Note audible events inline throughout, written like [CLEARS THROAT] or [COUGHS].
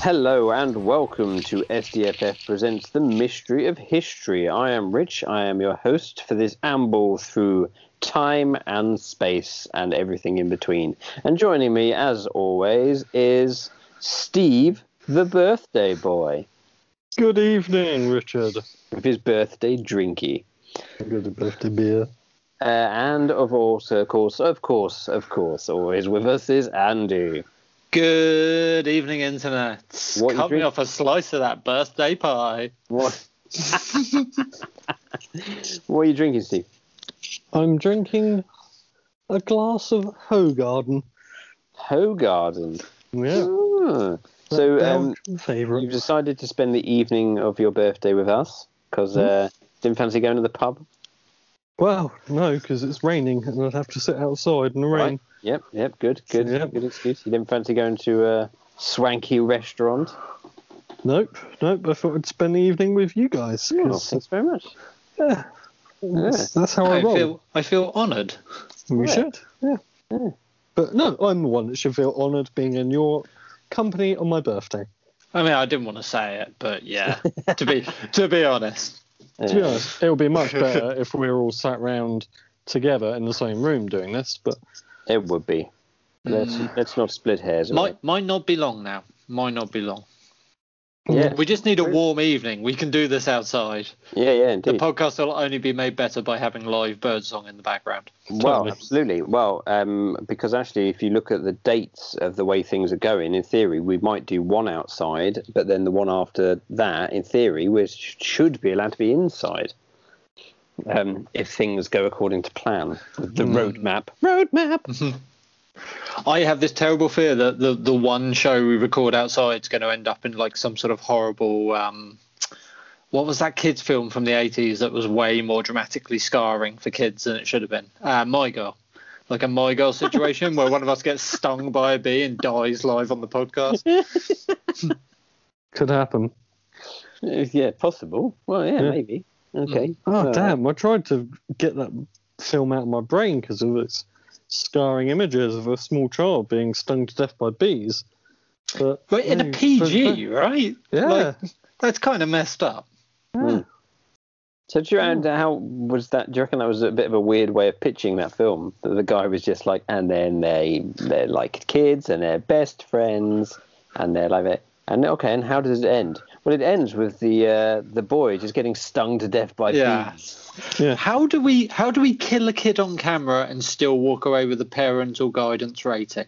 Hello and welcome to SDFF Presents The Mystery of History. I am Rich, I am your host for this amble through time and space and everything in between. And joining me, as always, is Steve, the birthday boy, Good evening, Richard. with his birthday drinky. Good birthday beer. Uh, and of also, of course, of course, of course, always with us is Andy. Good evening, Internet. What Cut me off a slice of that birthday pie. What? [LAUGHS] what are you drinking, Steve? I'm drinking a glass of Hoegaarden. Hoegaarden. Yeah. Ah. So, um, favorite. You've decided to spend the evening of your birthday with us because uh, didn't fancy going to the pub. Well, no, because it's raining and I'd have to sit outside in the rain. Right. Yep, yep, good, good, Yep. good excuse. You didn't fancy going to a swanky restaurant. Nope, nope. I thought I'd spend the evening with you guys. Oh, 'cause, thanks very much. yeah, that's, that's how I, I roll. feel I feel honoured. we Yeah. should. Yeah. Yeah. But no, I'm the one that should feel honoured being in your company on my birthday. I mean, I didn't want to say it, but yeah. to be to be honest, [LAUGHS] To be honest, it would be much better if we were all sat round together in the same room doing this. But It would be. Let's let's not split hairs. right? might might not be long now. Might not be long. Yeah, We just need a warm evening. We can do this outside. yeah, yeah, The podcast will only be made better by having live birdsong in the background. Well, absolutely. Well, um, because actually, if you look at the dates of the way things are going, in theory, we might do one outside, but then the one after that, in theory, we should be allowed to be inside. Um, if things go according to plan, with the roadmap. Roadmap. I have this terrible fear that the the one show we record outside is going to end up in like some sort of horrible. Um, what was that kids film from the eighties that was way more dramatically scarring for kids than it should have been? Uh, My Girl, like a My Girl situation where one of us gets stung by a bee and dies live on the podcast. [LAUGHS] [LAUGHS] could happen. Yeah, possible. Well, yeah, Yeah. maybe. Okay. Oh Uh, damn! I tried to get that film out of my brain because of its scarring images of a small child being stung to death by bees. But But in a yeah, PG, right? yeah, Like, that's kind of messed up. Hmm. So do you and how was that? Do you reckon that was a bit of a weird way of pitching that film? That the guy was just like, and then they they're like kids and they're best friends and they're like that. And okay, and how does it end? Well, it ends with the uh, the boy just getting stung to death by Yeah. bees. yeah. How do we how do we kill a kid on camera and still walk away with a parental guidance rating?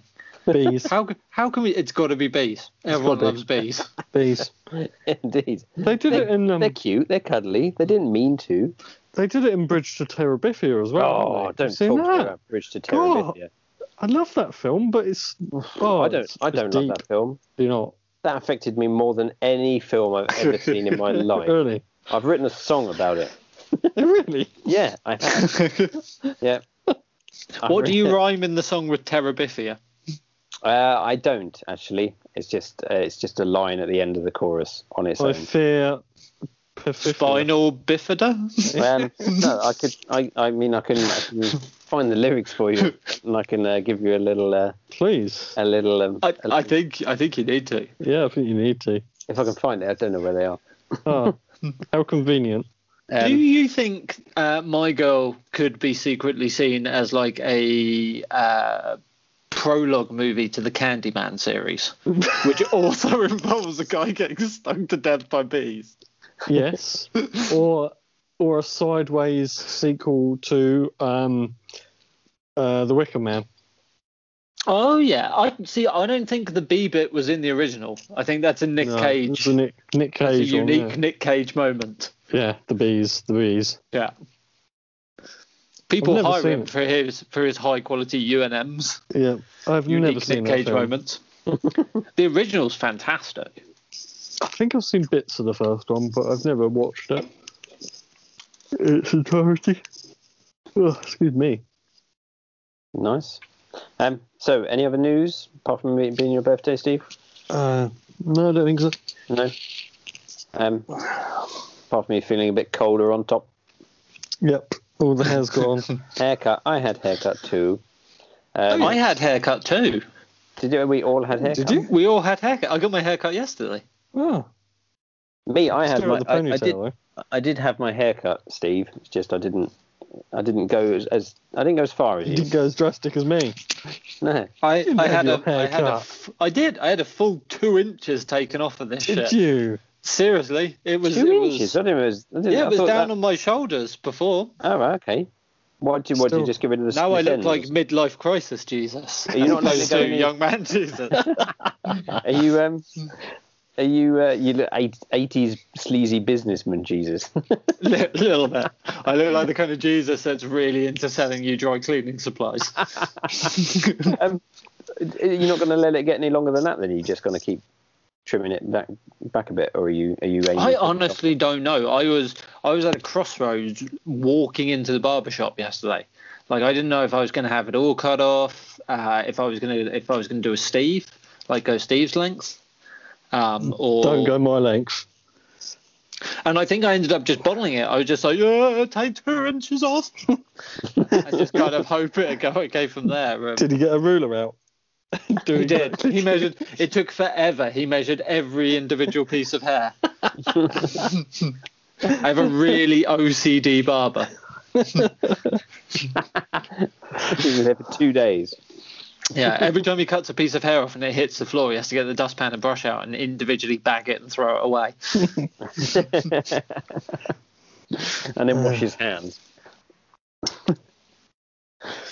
bees, How how can we? It's got to be bees. Everyone be. loves bees. [LAUGHS] bees. Indeed, They did They- it in um, they're cute, they're cuddly. They didn't mean to. they did it in Bridge to Terabithia as well. Oh, don't You seen talk that? about Bridge to God, Terabithia. I love that film, but it's oh, I don't. it's- I don't love deep. that film. Do you not? That affected me more than any film I've ever [LAUGHS] seen in my life. really? I've written a song about it. [LAUGHS] really? Yeah, I have. [LAUGHS] yeah. I've what do you written- rhyme in the song with Terabithia? Uh, I don't actually. It's just uh, it's just a line at the end of the chorus on its I own. fear. Perfithia. Spinal bifida. Um, [LAUGHS] no, I could. I, I mean, I can, I can find the lyrics for you, and I can uh, give you a little, uh, Please. a little. Um, I, a I little- think I think you need to. Yeah, I think you need to. if I can find it, I don't know where they are. Oh, how convenient. do Um, you think uh, My Girl could be secretly seen as like a uh, prologue movie to the Candyman series, which also [LAUGHS] involves a guy getting stung to death by bees? Yes. or or a sideways sequel to um uh The Wicker Man. Oh yeah, I see. I don't think the bee bit was in the original. I think that's a Nick No, Cage. it's a Nick, Nick That's a Cage one, unique yeah. Nick Cage moment. Yeah, the bees, the bees. Yeah. People hire him it. for his for his high quality UNMs. Yeah, I've never Unique seen Nick that Cage film. moments. [LAUGHS] the original's fantastic. I think I've seen bits of the first one, but I've never watched it. Its entirety. Oh, excuse me. Nice. Um, so, any other news apart from it being your birthday, Steve? Uh, no, I don't think so. No. Um, apart from me feeling a bit colder on top. Yep, all the hair's gone. [LAUGHS] Haircut. I had haircut too. Um, I had haircut too. Did you, we all had haircut? Did you? We all had haircut. I got my haircut yesterday. Oh, Me, I had my. got the I, I did. though. I did have my haircut, Steve. It's just I didn't. I didn't go as, as I didn't go as far as You you. didn't go as drastic as me. No. I, didn't I have had your a, I had a, haircut. did. I had a full two inches taken off of this Did shit. you? Seriously, it was. Two it was, inches. I didn't. It was, I didn't, Yeah, I it was down that- on my shoulders before. Oh, right, okay. What did you? What did you just give it of the? Now I split look like midlife crisis Jesus. Are you not [LAUGHS] letting Opposed it go to any- young man Jesus? [LAUGHS] Are you um? Are you uh, you look eighties sleazy businessman Jesus? [LAUGHS] Li- little bit. I look like the kind of Jesus that's really into selling you dry cleaning supplies. [LAUGHS] um, you're not going to let it get any longer than that. Then you're just going to keep trimming it back back a bit, or are you are you? I honestly don't know. I was I was at a crossroads walking into the barber shop yesterday. Like I didn't know if I was going to have it all cut off, uh, if I was going to if I was going to do a Steve, like go Steve's length, um, or Don't go my length. And I think I ended up just bottling it. I was just like, yeah, take two inches off. [LAUGHS] I just kind of hope it go okay from there. Um, Did he get a ruler out? [LAUGHS] He did. He measured. It took forever. He measured every individual piece of hair. [LAUGHS] I have a really OCD barber. He was there for two days. Yeah, every time he cuts a piece of hair off and it hits the floor, he has to get the dustpan and brush out and individually bag it and throw it away. [LAUGHS] and then wash his hands. [LAUGHS]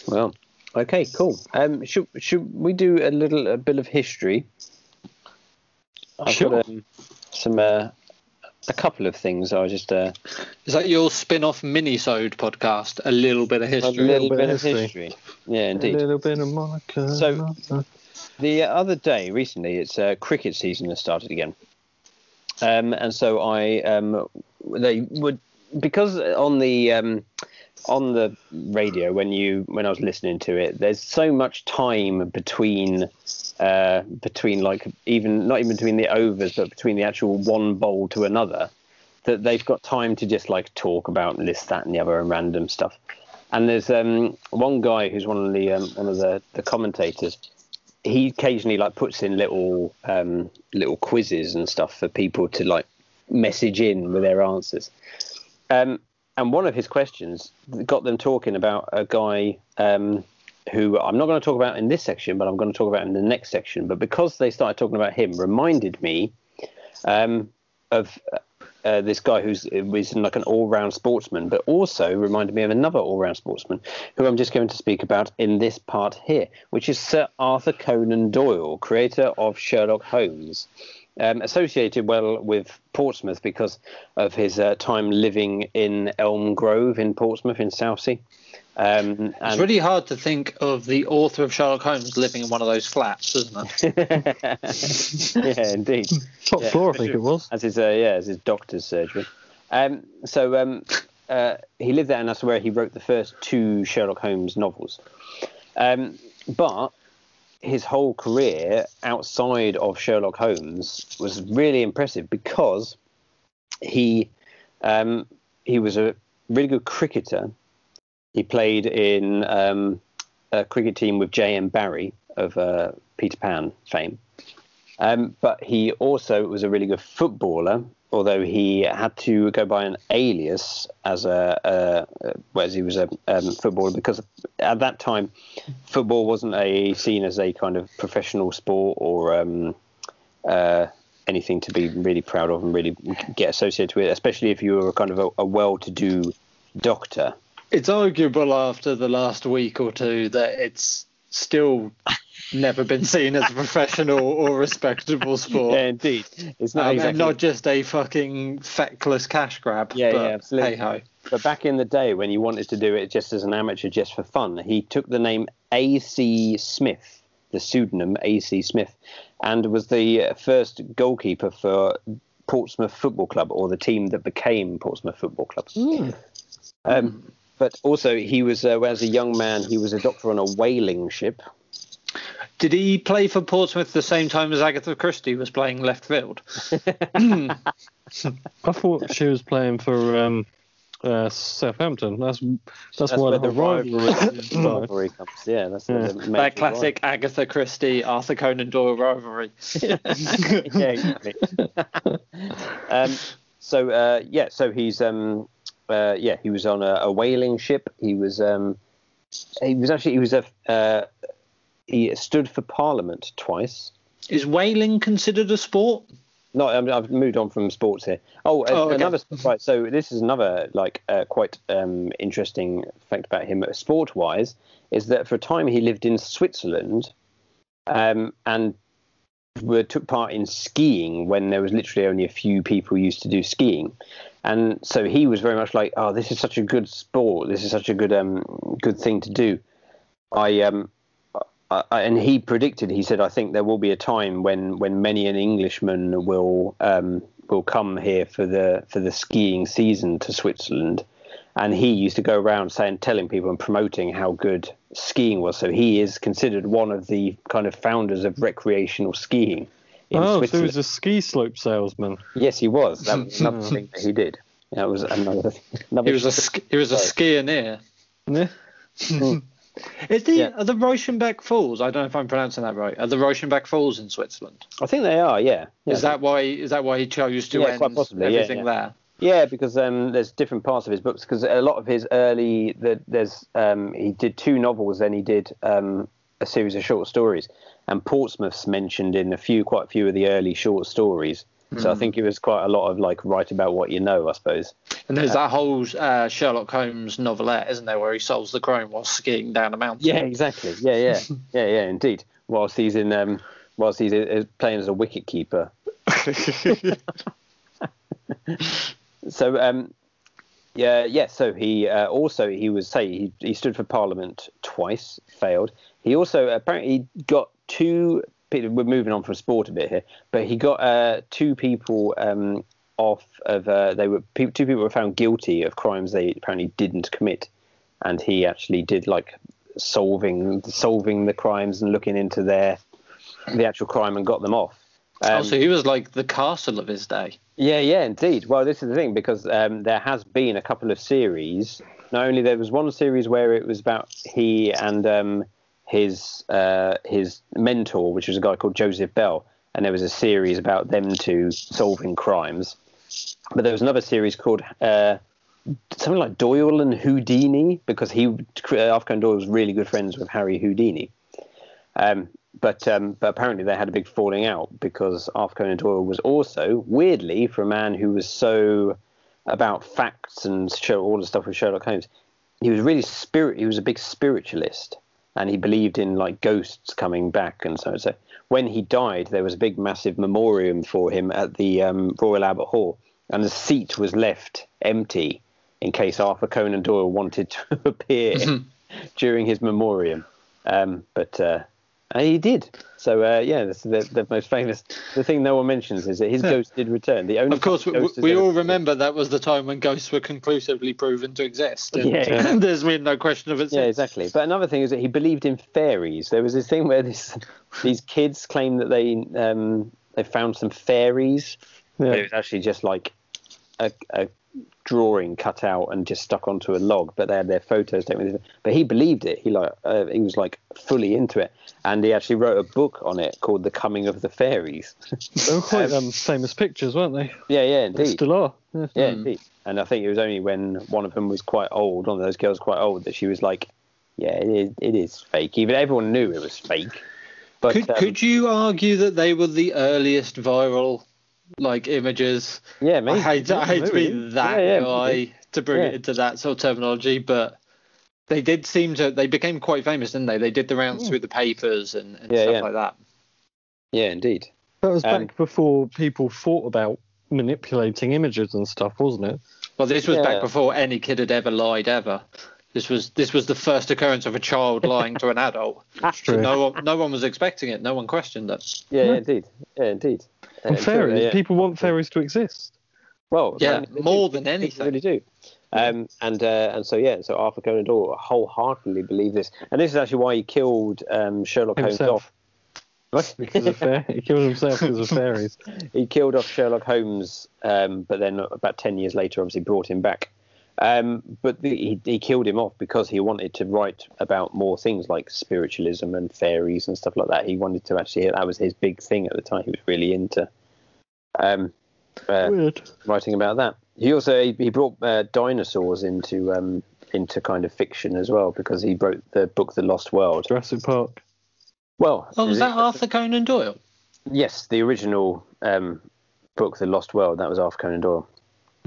well, okay, cool. Um, should should we do a little a bit of history? I've Sure. got um, some uh, a couple of things. I was just uh, Is that your spin-off mini-sode podcast? A little bit of history. a little bit bit of of history. history. Yeah, indeed. A little bit of Monica. So- The other day, recently, it's uh, cricket season has started again, um, and so I um, they would because on the um, on the radio when you when I was listening to it, there's so much time between uh, between like even not even between the overs, but between the actual one bowl to another, that they've got time to just like talk about this, that, and the other, and random stuff. And there's um, one guy who's one of the um, one of the, the commentators. He occasionally like puts in little um, little quizzes and stuff for people to like message in with their answers. Um, and one of his questions got them talking about a guy um, who I'm not going to talk about in this section, but I'm going to talk about in the next section. But because they started talking about him, reminded me um, of uh, this guy who's was like an all-round sportsman, but also reminded me of another all-round sportsman who I'm just going to speak about in this part here, which is Sir Arthur Conan Doyle, creator of Sherlock Holmes. Um, associated well with Portsmouth because of his uh, time living in Elm Grove in Portsmouth in Southsea. Um, It's really hard to think of the author of Sherlock Holmes living in one of those flats, isn't it? [LAUGHS] yeah, indeed. [LAUGHS] Top Yeah. floor, I think it was. as his uh, yeah as his doctor's surgery. Um, so um, uh, he lived there, and that's where he wrote the first two Sherlock Holmes novels. Um, but his whole career outside of Sherlock Holmes was really impressive because he um, he was a really good cricketer. He played in um, a cricket team with J.M. Barrie of uh, Peter Pan fame. Um, but he also was a really good footballer, although he had to go by an alias as a, a whereas he was a um, footballer because at that time football wasn't a seen as a kind of professional sport or um, uh, anything to be really proud of and really get associated with, especially if you were a kind of a, a well-to-do doctor. It's arguable after the last week or two that it's still never been seen as a professional or respectable [LAUGHS] sport. Yeah, indeed. It's not Um, exactly not just a fucking feckless cash grab. Yeah, but yeah, absolutely. Hey ho. But back in the day, when you wanted to do it just as an amateur, just for fun, he took the name A.C. Smith, the pseudonym A.C. Smith, and was the first goalkeeper for Portsmouth Football Club, or the team that became Portsmouth Football Club. Um, but also, he was, uh, as a young man, he was a doctor on a whaling ship, did he play for Portsmouth the same time as Agatha Christie was playing left field? [LAUGHS] I thought she was playing for um, uh, Southampton. That's that's, That's why where the the rivalry. rivalry comes. Yeah, that's Yeah. the major that classic Agatha Christie Arthur Conan Doyle rivalry. rivalry. [LAUGHS] yeah, exactly. [LAUGHS] um, so uh, yeah, so he's um, uh, yeah, he was on a, a whaling ship. He was um, he was actually he was a uh, he stood for Parliament twice. Is whaling considered a sport? No, I I've moved on from sports here. Oh, Oh, okay. another right. So this is another like uh, quite um, interesting fact about him, sport-wise, is that for a time he lived in Switzerland, um, and were, took part in skiing when there was literally only a few people used to do skiing, and so he was very much like, oh, this is such a good sport. This is such a good um, good thing to do. I um, uh, and he predicted. He said, "I think there will be a time when when many an Englishman will um, will come here for the for the skiing season to Switzerland." And he used to go around saying, telling people and promoting how good skiing was. So he is considered one of the kind of founders of recreational skiing in Oh, so he was a ski slope salesman. Yes, he was. That was another thing that he did. That was another. another He was a sk- he was a skier. Yeah. Is the Yeah. are the Reichenbach Falls? I don't know if I'm pronouncing that right. Are the Reichenbach Falls in Switzerland? I think they are. Yeah. yeah. Is that why? Is that why he chose to Yeah, end quite possibly, yeah, everything there? Yeah, because um, there's different parts of his books. Because a lot of his early, the, there's um, he did two novels, then he did um, a series of short stories, and Portsmouth's mentioned in a few, quite a few of the early short stories. So I think it was quite a lot of like write about what you know, I suppose. And there's that whole uh, Sherlock Holmes novelette, isn't there, where he solves the crime while skiing down a mountain? Yeah, exactly. Yeah, yeah, [LAUGHS] yeah, yeah, indeed. Whilst he's in, um, whilst he's uh, playing as a wicket keeper. [LAUGHS] so um, yeah, yeah. So he uh, also he was say he he stood for Parliament twice, failed. He also apparently got two. People- We're moving on from sport a bit here, but he got uh, two people um, off of. Uh, they were two people were found guilty of crimes they apparently didn't commit, and he actually did like solving solving the crimes and looking into their the actual crime and got them off. Um, oh, so he was like the castle of his day. yeah, yeah, indeed. Well, this is the thing because um, there has been a couple of series. Not only there was one series where it was about he and um, his uh, his mentor, which was a guy called Joseph Bell, and there was a series about them two solving crimes. But there was another series called uh, something like Doyle and Houdini because he Conan Doyle was really good friends with Harry Houdini. Um, but um, but apparently they had a big falling out because Conan Doyle was also weirdly for a man who was so about facts and show all the stuff with Sherlock Holmes, he was really spirit. He was a big spiritualist, and he believed in like ghosts coming back and so on. So when he died, there was a big massive memoriam for him at the um, Royal Albert Hall, and the seat was left empty in case Arthur Conan Doyle wanted to [LAUGHS] appear during his memoriam. Um, but uh, and he did. So uh, yeah, that's the, the most famous. The thing no one mentions is that his ghost did return. The only Of course, we, we all remember that was the time when ghosts were conclusively proven to exist. And Yeah. [LAUGHS] there's been no question of it. Yeah, since. exactly. But another thing is that he believed in fairies. There was this thing where this [LAUGHS] these kids claimed that they um, they found some fairies. Yeah. It was actually just like a, a drawing cut out and just stuck onto a log, but they had their photos taken. with. But he believed it. He like uh, he was like fully into it, and he actually wrote a book on it called "The Coming of the Fairies." They were quite [LAUGHS] um, famous pictures, weren't they? yeah, yeah, They indeed. still are. Yeah. Yeah, indeed. And I think it was only when one of them was quite old, one of those girls quite old, that she was like, "Yeah, it is, it is fake." Even everyone knew it was fake. But Could um, could you argue that they were the earliest viral like images? yeah, I maybe. hate, I hate to be that Yeah, yeah, guy maybe. to bring Yeah. it into that sort of terminology, but they did seem to. They became quite famous, didn't they? They did the rounds through the papers and, and Yeah, stuff yeah. like that. Yeah, indeed. That was Um, back before people thought about manipulating images and stuff, wasn't it? Well, this was Yeah. back before any kid had ever lied ever. This was this was the first occurrence of a child lying to an adult. [LAUGHS] That's So true. no one no one was expecting it. No one questioned it. Yeah, yeah Yeah. indeed. Yeah, indeed. And Uh, sure, fairies, yeah. people want fairies to exist. Well, Yeah, they- they more do. than They anything. really do. Um, and uh, and so yeah, so Arthur Conan Doyle wholeheartedly believed this, and this is actually why he killed um, Sherlock Holmes off. What? [LAUGHS] because of fair, he killed himself because of fairies. [LAUGHS] he killed off Sherlock Holmes, um, but then about ten years later, obviously brought him back. Um, but the, he, he killed him off because he wanted to write about more things like spiritualism and fairies and stuff like that. He wanted to actually that was his big thing at the time. He was really into um, uh, writing about that. He also he, he brought uh, dinosaurs into um, into kind of fiction as well because he wrote the book The Lost World. Jurassic Park. Well, Oh, was that Arthur Conan Doyle? Yes, the original um, book, The Lost World, that was Arthur Conan Doyle.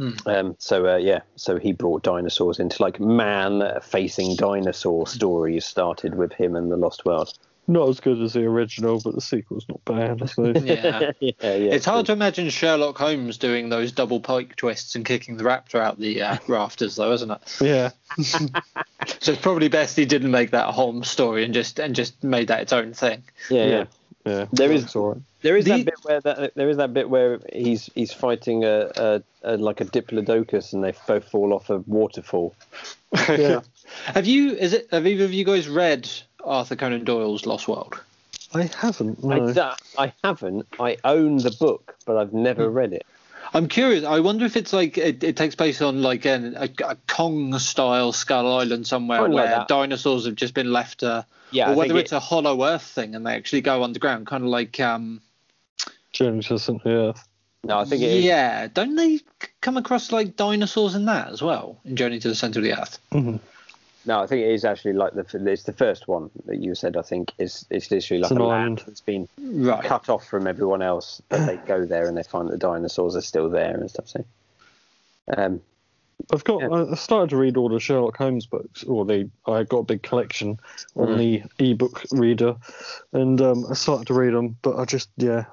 Hmm. Um, so uh, yeah, so he brought dinosaurs into like man-facing dinosaur stories. Started with him and The Lost World. Not as good as the original, but the sequel's not bad. I suppose. [LAUGHS] Yeah. [LAUGHS] yeah, yeah. It's hard to imagine Sherlock Holmes doing those double pike twists and kicking the raptor out the uh, [LAUGHS] rafters, though, isn't it? yeah. So it's probably best he didn't make that a Holmes story and just and just made that its own thing. Yeah, yeah. Yeah. Yeah. There is- That's all right. There is The- that bit where that, there is that bit where he's he's fighting a, a, a like a diplodocus and they both fall off a waterfall. [LAUGHS] Yeah. Have you? Is it? Have either of you guys read Arthur Conan Doyle's Lost World? I haven't. I, No. that- I haven't. I own the book, but I've never Hmm. read it. I'm curious. I wonder if it's like it, it takes place on like an, a, a Kong style Skull Island somewhere Something like where that. dinosaurs have just been left to, Yeah, or I whether think it's a Hollow Earth thing and they actually go underground, kind of like um. Journey to the Centre of the Earth. No, I think it is. yeah, don't they come across like dinosaurs in that as well in Journey to the Center of the Earth? Mhm. No, I think it is actually like the it's the first one that you said. I think is it's literally like It's a an land island. that's been Right. cut off from everyone else, but they go there and they find that the dinosaurs are still there and stuff. So, um, I've got. Yeah. I started to read all the Sherlock Holmes books, or the. I got a big collection on Mm. the ebook reader, and um, I started to read them, but I just yeah,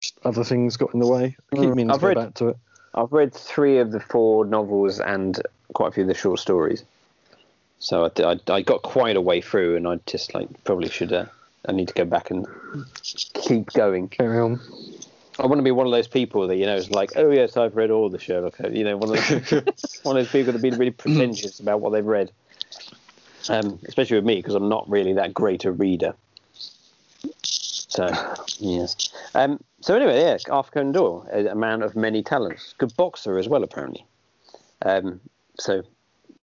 just other things got in the way. I keep Mm. meaning I've to go read- back to it. I've read three of the four novels and quite a few of the short stories. So I, I, I got quite a way through, and I just like probably should. Uh, I need to go back and keep going. Carry on. I want to be one of those people that you know is like, oh yes, I've read all the Sherlock. Holmes," You know, one of those, [LAUGHS] one of those people that be really pretentious about what they've read. Um, especially with me because I'm not really that great a reader. So yes. Um, so anyway, yeah, Arthur Conan Doyle, a, a man of many talents, good boxer as well apparently. Um, so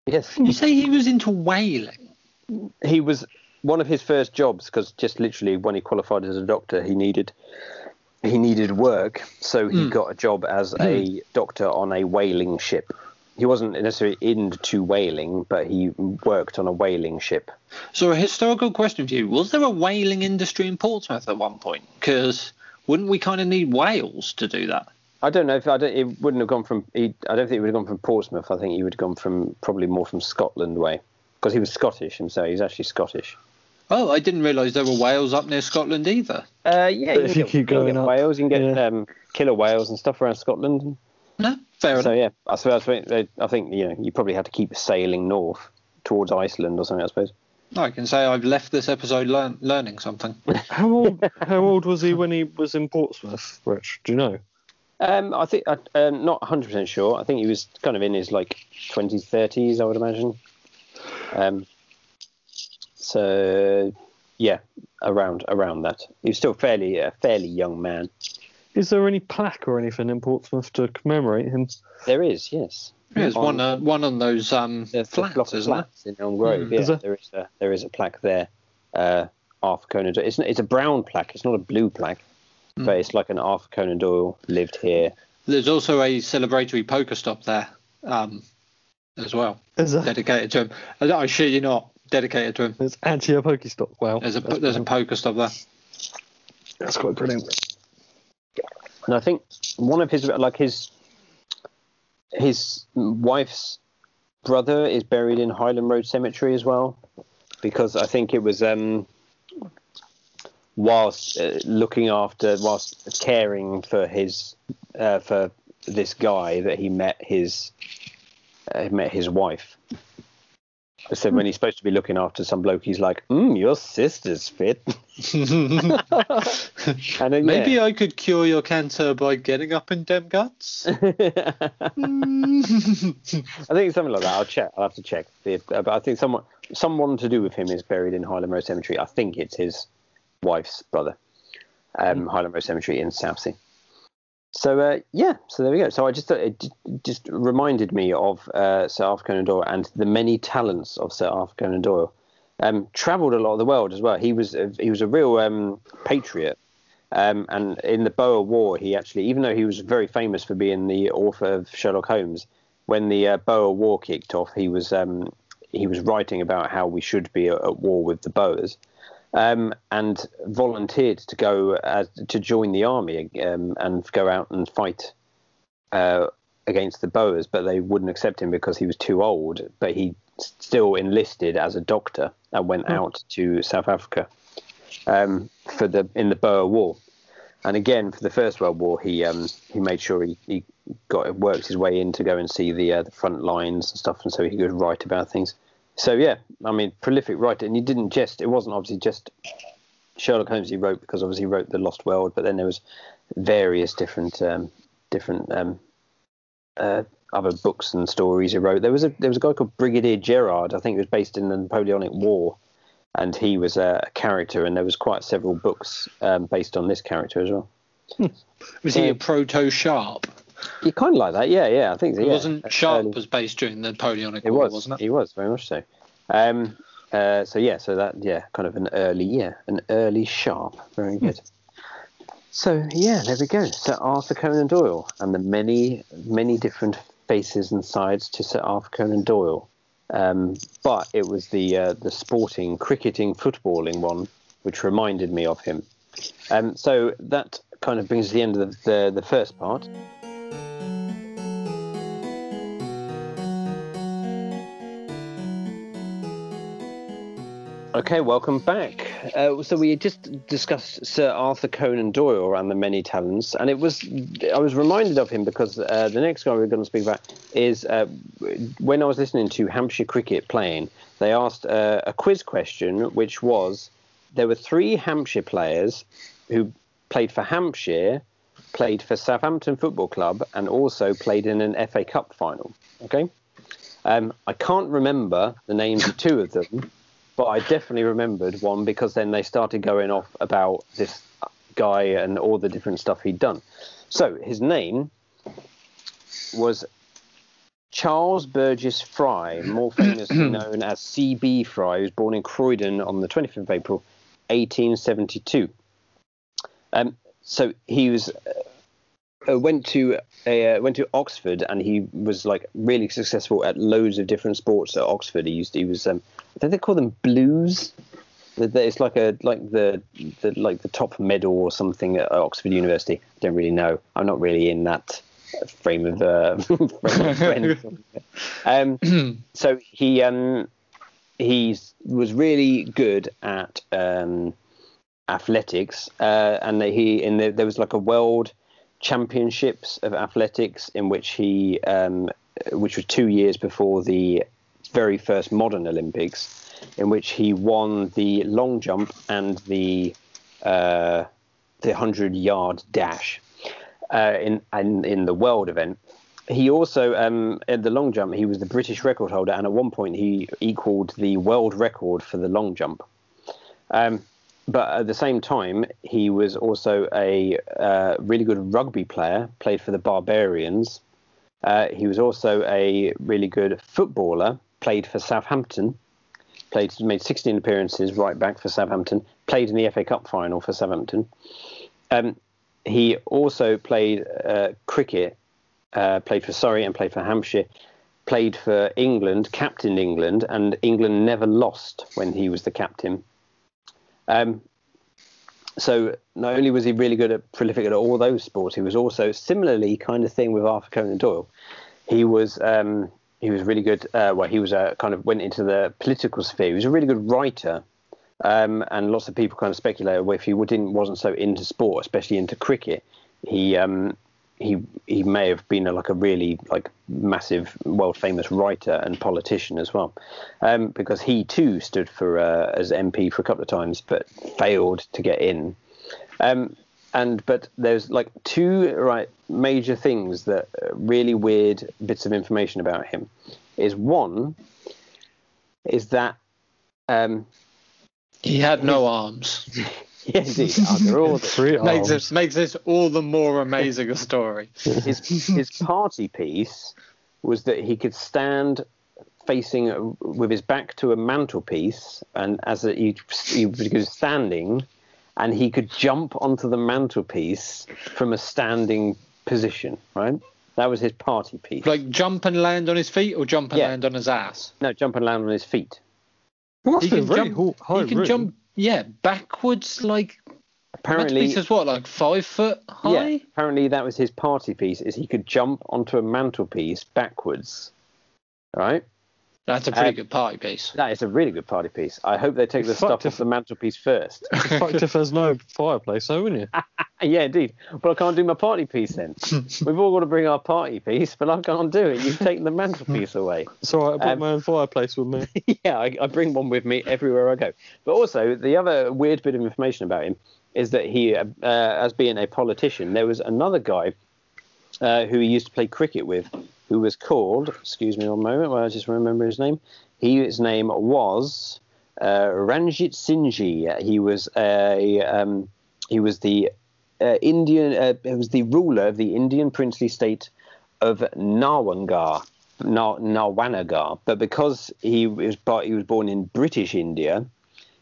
yes, You say he was into whaling. he was one of his first jobs because just literally when he qualified as a doctor he needed he needed work so he Hmm. got a job as a doctor on a whaling ship. He wasn't necessarily into whaling but he worked on a whaling ship. So a historical question for you: Was there a whaling industry in Portsmouth at one point? Because wouldn't we kind of need whales to do that? i don't know if i don't it wouldn't have gone from he, i don't think it would have gone from portsmouth. I think he would have gone from probably more from scotland way. Because he was scottish himself he's actually scottish Oh, I didn't realise there were whales up near Scotland either. uh, yeah But if can you get- keep can going get up, whales you can get yeah. um, killer whales and stuff around scotland No, fair So enough. yeah, I suppose I think, you know you probably had to keep sailing north towards Iceland or something. I suppose. I can say I've left this episode learn, learning something. [LAUGHS] How old? how old was he when he was in Portsmouth? Rich, do you know? Um, I think I, uh, not 100 percent sure. I think he was kind of in his like 20s, 30s. I would imagine. Um, so yeah, around around that. He was still fairly a fairly young man. Is there any plaque or anything in Portsmouth to commemorate him? There is yes. There's On- one, uh, one on those um, There's a block flats, isn't there? flats in Elm Grove. Mm. Yeah, Is there? there is a there is a plaque there. Uh, Arthur Conan Doyle. It's it's a brown plaque. It's not a blue plaque, Mm. but it's like an Arthur Conan Doyle lived here. There's also a celebratory poker stop there um, as well, Is that, dedicated to him. I, I shit you not, dedicated to him. it's actually a Pokestop. Wow, There's a that's, there's a poker stop there. that's quite brilliant. And I think one of his like his his wife's brother is buried in Highland Road Cemetery as well, because I think it was um, whilst uh, looking after, whilst caring for his uh, for this guy that he met his uh, met his wife. So when he's supposed to be looking after some bloke, he's like, mm, "Your sister's fit." [LAUGHS] And then, Maybe yeah. I could cure your cancer by getting up in dem guts. [LAUGHS] I think it's something like that. I'll check. I'll have to check. Uh, but I think someone someone to do with him is buried in Highland Road Cemetery. I think it's his wife's brother. um, Highland Road Cemetery in Southsea. So uh, yeah, so there we go. So I just it just reminded me of uh, Sir Arthur Conan Doyle and the many talents of Sir Arthur Conan Doyle. Um, travelled a lot of the world as well. He was a, he was a real um, patriot. Um, and in the Boer War, he actually, even though he was very famous for being the author of Sherlock Holmes, when the uh, Boer War kicked off, he was um, he was writing about how we should be at, at war with the Boers um, and volunteered to go as, to join the army um, and go out and fight uh, against the Boers, but they wouldn't accept him because he was too old. But he still enlisted as a doctor and went mm. out to South Africa um, for the in the Boer War. And again, for the First World War, he um, he made sure he, he got worked his way in to go and see the uh, the front lines and stuff, and so he could write about things so yeah, I mean, prolific writer, and he didn't just. It wasn't obviously just Sherlock Holmes he wrote because obviously he wrote the Lost World, but then there was various different um, different um, uh, other books and stories he wrote. There was a there was a guy called Brigadier Gerard. I think it was based in the Napoleonic War, and he was a character, and there was quite several books um, based on this character as well. Hmm. Was so, he a proto Sharpe? You kind of like that, yeah, yeah. I think so, It yeah. wasn't Sharpe early. was based during the Napoleonic it War, was, wasn't it? He was very much so. Um, uh, so yeah, so that yeah, kind of an early yeah, an early Sharpe, Very hmm. good. So yeah, there we go. Sir Arthur Conan Doyle and the many many different faces and sides to Sir Arthur Conan Doyle. Um, but it was the uh, the sporting, cricketing, footballing one which reminded me of him. Um, so that kind of brings us to the end of the, the, the first part. Okay, welcome back. Uh, so we just discussed Sir Arthur Conan Doyle and the many talents, and it was I was reminded of him because uh, the next guy we're going to speak about is uh, when I was listening to Hampshire Cricket playing, they asked uh, a quiz question, which was there were three Hampshire players who played for Hampshire, played for Southampton Football Club, and also played in an FA Cup final. Okay, um, I can't remember the names of two of them but I definitely remembered one because then they started going off about this guy and all the different stuff he'd done. So his name was Charles Burgess Fry, more famously [CLEARS THROAT] known as C.B. Fry, He was born in Croydon on the 25th of April, 1872. Um, so he was uh, went to uh, went to Oxford and he was like really successful at loads of different sports at Oxford. He used he was um, I think they call them blues. It's like a like the, the like the top medal or something at Oxford University. I don't really know. I'm not really in that frame of uh, [LAUGHS] frame of [LAUGHS] um, [CLEARS THROAT] so he um, he was really good at um, athletics, uh, and he in the, there was like a world championships of athletics in which he um, which was two years before the very first modern Olympics, in which he won the long jump and the uh, the hundred yard dash uh, in, in in the world event. He also um, in the long jump he was the British record holder, and at one point he equalled the world record for the long jump. Um, but at the same time, he was also a uh, really good rugby player, played for the Barbarians. Uh, he was also a really good footballer, played for Southampton, played made 16 appearances right back for Southampton, played in the FA Cup final for Southampton. Um, he also played uh, cricket, uh, played for Surrey and played for Hampshire, played for England, captained England, and England never lost when he was the captain. Um, so not only was he really good at prolific at all those sports, he was also similarly kind of thing with Arthur Conan Doyle. He was um, he was really good. Uh, well, he was a kind of went into the political sphere. He was a really good writer, um, and lots of people kind of speculate if he didn't wasn't so into sport, especially into cricket, he um, he he may have been a, like a really like massive world famous writer and politician as well, um, because he too stood for uh, as MP for a couple of times but failed to get in. Um, and but there's like two right major things that uh, really weird bits of information about him is one is that um, he had no arms. [LAUGHS] Yeah, indeed. Under all the, Makes this makes this all the more amazing a story. his his party piece was that he could stand facing uh, with his back to a mantelpiece, and as a, he, he was standing, and he could jump onto the mantelpiece from a standing position. Right, that was his party piece. Like jump and land on his feet, or jump and Yeah. land on his ass. no, jump and land on his feet. It He can jump. high he can jump. Yeah, backwards. Like Apparently, mantelpiece is what, like five foot high? yeah. Apparently, that was his party piece. Is he could jump onto a mantelpiece backwards. Right. That's a pretty Uh, good party piece. That is a really good party piece. I hope they take the stuff off the mantelpiece first. [LAUGHS] Fact, if there's no fireplace, though, wouldn't you? [LAUGHS] yeah, indeed. But I can't do my party piece then. [LAUGHS] We've all got to bring our party piece, but I can't do it. You've taken the mantelpiece away. So I brought Um, my own fireplace with me. yeah, I, I bring one with me everywhere I go. But also, the other weird bit of information about him is that he, uh, uh, as being a politician, there was another guy uh, who he used to play cricket with, who was called. Excuse me one moment, while I just remember his name. He, his name was uh, Ranjit Singh. He was a um, he was the uh, Indian. Uh, he was the ruler of the Indian princely state of Narwangar. Nar- Nawanagar, but because he was he was born in British India,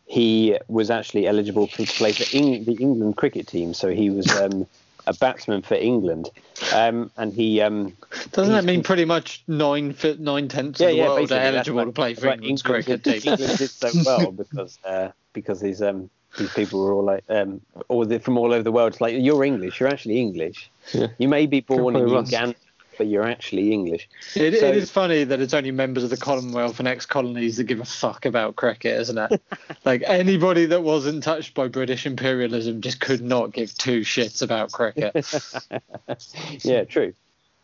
he was actually eligible to play for Eng- the England cricket team. So he was um, a batsman for England, um, and he um, Doesn't that mean pretty much nine fit nine tenths yeah, of the yeah, world are eligible to play for why England's England cricket did, team? England did so well [LAUGHS] because uh, because these um these people were all like um all the, from all over the world. It's like you're English, you're actually English. Yeah. You may be born in Uganda, but you're actually English. It, So- it is funny that it's only members of the Commonwealth and ex-colonies that give a fuck about cricket, isn't it? [LAUGHS] like anybody that wasn't touched by British imperialism just could not give two shits about cricket. [LAUGHS] yeah, true.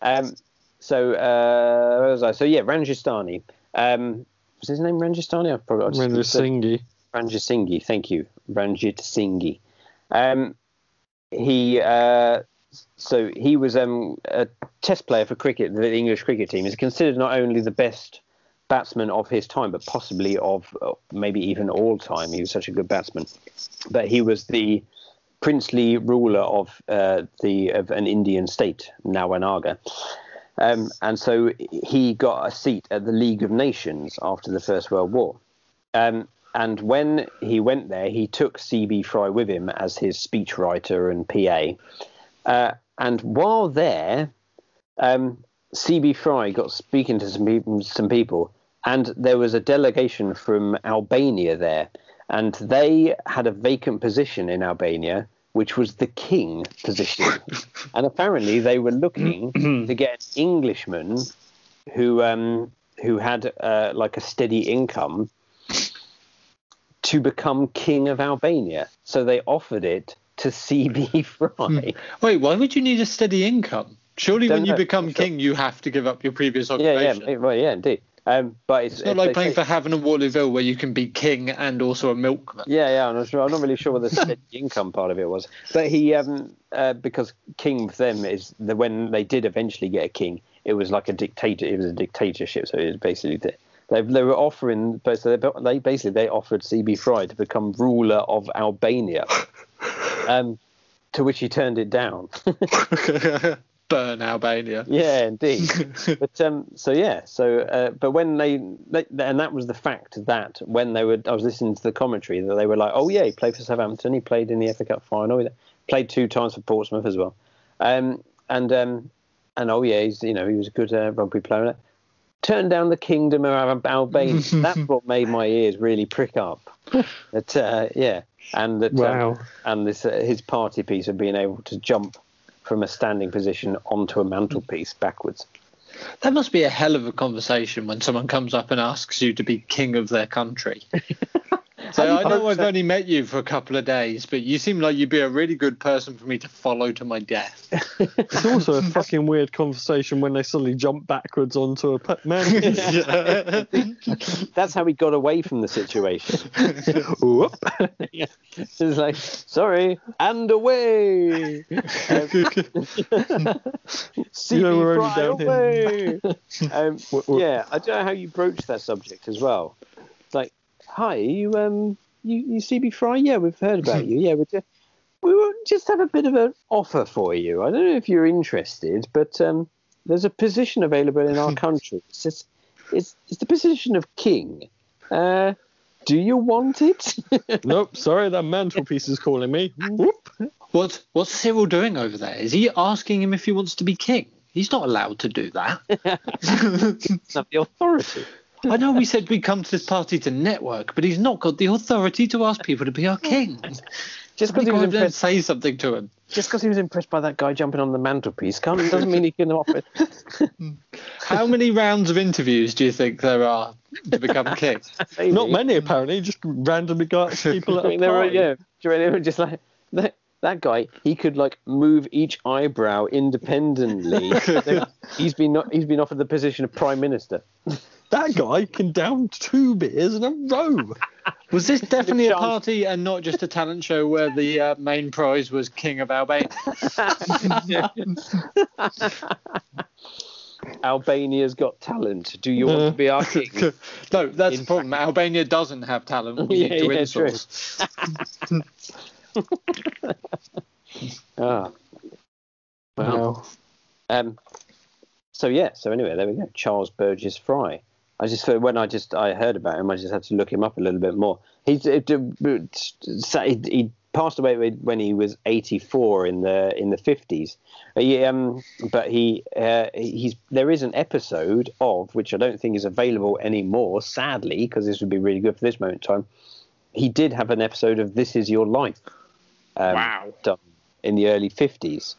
Um, so uh, where was I? So yeah, Ranjistani. Um, was his name Ranjistani? I probably I just Render said- Singhi. Ranjit Singhi, thank you, Ranjit Singhi. Um, he uh, so he was um, a test player for cricket, the English cricket team. He's considered not only the best batsman of his time, but possibly of maybe even all time. He was such a good batsman. But he was the princely ruler of uh, the of an Indian state, Nawanagar. Um, and so he got a seat at the League of Nations after the First World War. Um, and when he went there, he took C.B. Fry with him as his speechwriter and PA. Uh, and while there, um, C.B. Fry got speaking to some people, some people, and there was a delegation from Albania there, and they had a vacant position in Albania, which was the king position. [COUGHS] and apparently, they were looking [COUGHS] to get an Englishman who um, who had uh, like a steady income to become king of Albania. So they offered it to C.B. [LAUGHS] Fry. Wait, why would you need a steady income? Surely, Don't when you know. become Sure. king, you have to give up your previous occupation. yeah, yeah, well, yeah, indeed. Um, but it's, It's not like playing say- for Havant and Waterlooville, where you can be king and also a milkman. Yeah, yeah, I'm not sure. I'm not really sure what the [LAUGHS] steady income part of it was, but he, um, uh, because king for them is the when they did eventually get a king, it was like a dictator. It was a dictatorship, so it was basically the, they they were offering, so they, they basically they offered CB Fry to become ruler of Albania, [LAUGHS] um, to which he turned it down. [LAUGHS] Burn Albania. Yeah, indeed. but um, so yeah, so uh, but when they, they and that was the fact that when they were, I was listening to the commentary that they were like, oh yeah, he played for Southampton, he played in the FA Cup final, he played two times for Portsmouth as well, um, and um, and oh yeah, he's you know he was a good uh, rugby player. Turned down the kingdom of Albania. [LAUGHS] That's what made my ears really prick up. That uh, yeah, and that um, Wow. and this uh, his party piece of being able to jump from a standing position onto a mantelpiece backwards. That must be a hell of a conversation when someone comes up and asks you to be king of their country. [LAUGHS] so I know I've only met you for a couple of days, but you seem like you'd be a really good person for me to follow to my death. [LAUGHS] It's also a fucking weird conversation when they suddenly jump backwards onto a pe- man. [LAUGHS] [LAUGHS] That's how he got away from the situation. Whoop. yeah. It's like, sorry, and away. Um, See You know, we're only fly down away. um, What- what- yeah, I don't know how you broach that subject as well. Like, hi, are you um, you, you CB Fry? Yeah, we've heard about [LAUGHS] you. Yeah, we just we will just have a bit of an offer for you. I don't know if you're interested, but um, there's a position available in our [LAUGHS] country. It's just, it's it's the position of king. Uh, do you want it? [LAUGHS] nope, sorry, that mantelpiece is calling me. Whoop. What's what's Cyril doing over there? Is he asking him if he wants to be king? He's not allowed to do that. Have the authority. I know we said we'd come to this party to network, but he's not got the authority to ask people to be our king. Just because he was Go over there and impressed, say something to him. just because he was impressed by that guy jumping on the mantelpiece, can't doesn't mean he can offer. [LAUGHS] How many rounds of interviews do you think there are to become [LAUGHS] king? Not many, apparently. Just randomly got [LAUGHS] people at I a mean, they were, party. yeah, do you reckon they were just like that, that guy. He could like move each eyebrow independently. he's been he's been offered the position of prime minister. That guy can down two beers in a row. Was this [LAUGHS] definitely a party and not just a talent show where the uh, main prize was King of Albania? [LAUGHS] Albania's got talent. Do you want to be our king? [LAUGHS] no, that's In the problem. Albania doesn't have talent. We Yeah, need to yeah, true. Ah. Well, um, so yeah. So anyway, there we go. Charles Burgess Fry. I just when I just I heard about him, I just had to look him up a little bit more. He's it, it, he, he passed away when he was 84 in the in the 50s. He, um, but he uh, he's there is an episode of which I don't think is available anymore, sadly, because this would be really good for this moment in time. He did have an episode of This Is Your Life. Um, Wow. Done in the early 50s.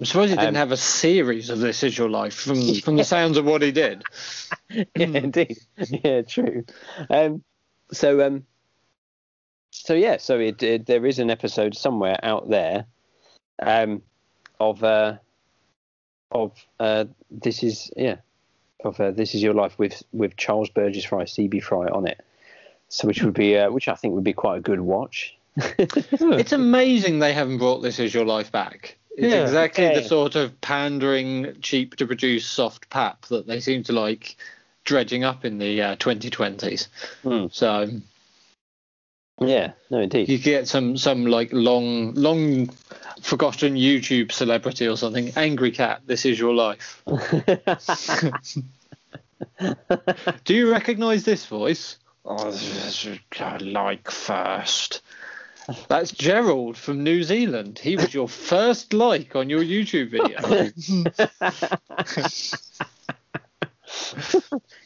I'm surprised he didn't Um, have a series of This Is Your Life from, [LAUGHS] from the sounds of what he did. [LAUGHS] yeah, indeed. Yeah, true. Um, so, um, so yeah, so it, it there is an episode somewhere out there, um, of uh, of uh, this is yeah, of uh, this is your life with with Charles Burgess Fry, CB Fry on it. So, which would be uh, which I think would be quite a good watch. [LAUGHS] It's amazing they haven't brought This Is Your Life back. It's Yeah. exactly the sort of pandering, cheap to produce soft pap that they seem to like dredging up in the uh, 2020s. Hmm. So Yeah, no, indeed. you get some some like long long forgotten YouTube celebrity or something. Angry cat, this is your life. [LAUGHS] Do you recognise this voice? Oh, this is like first. That's Gerald from New Zealand. He was your first like on your YouTube video. [LAUGHS]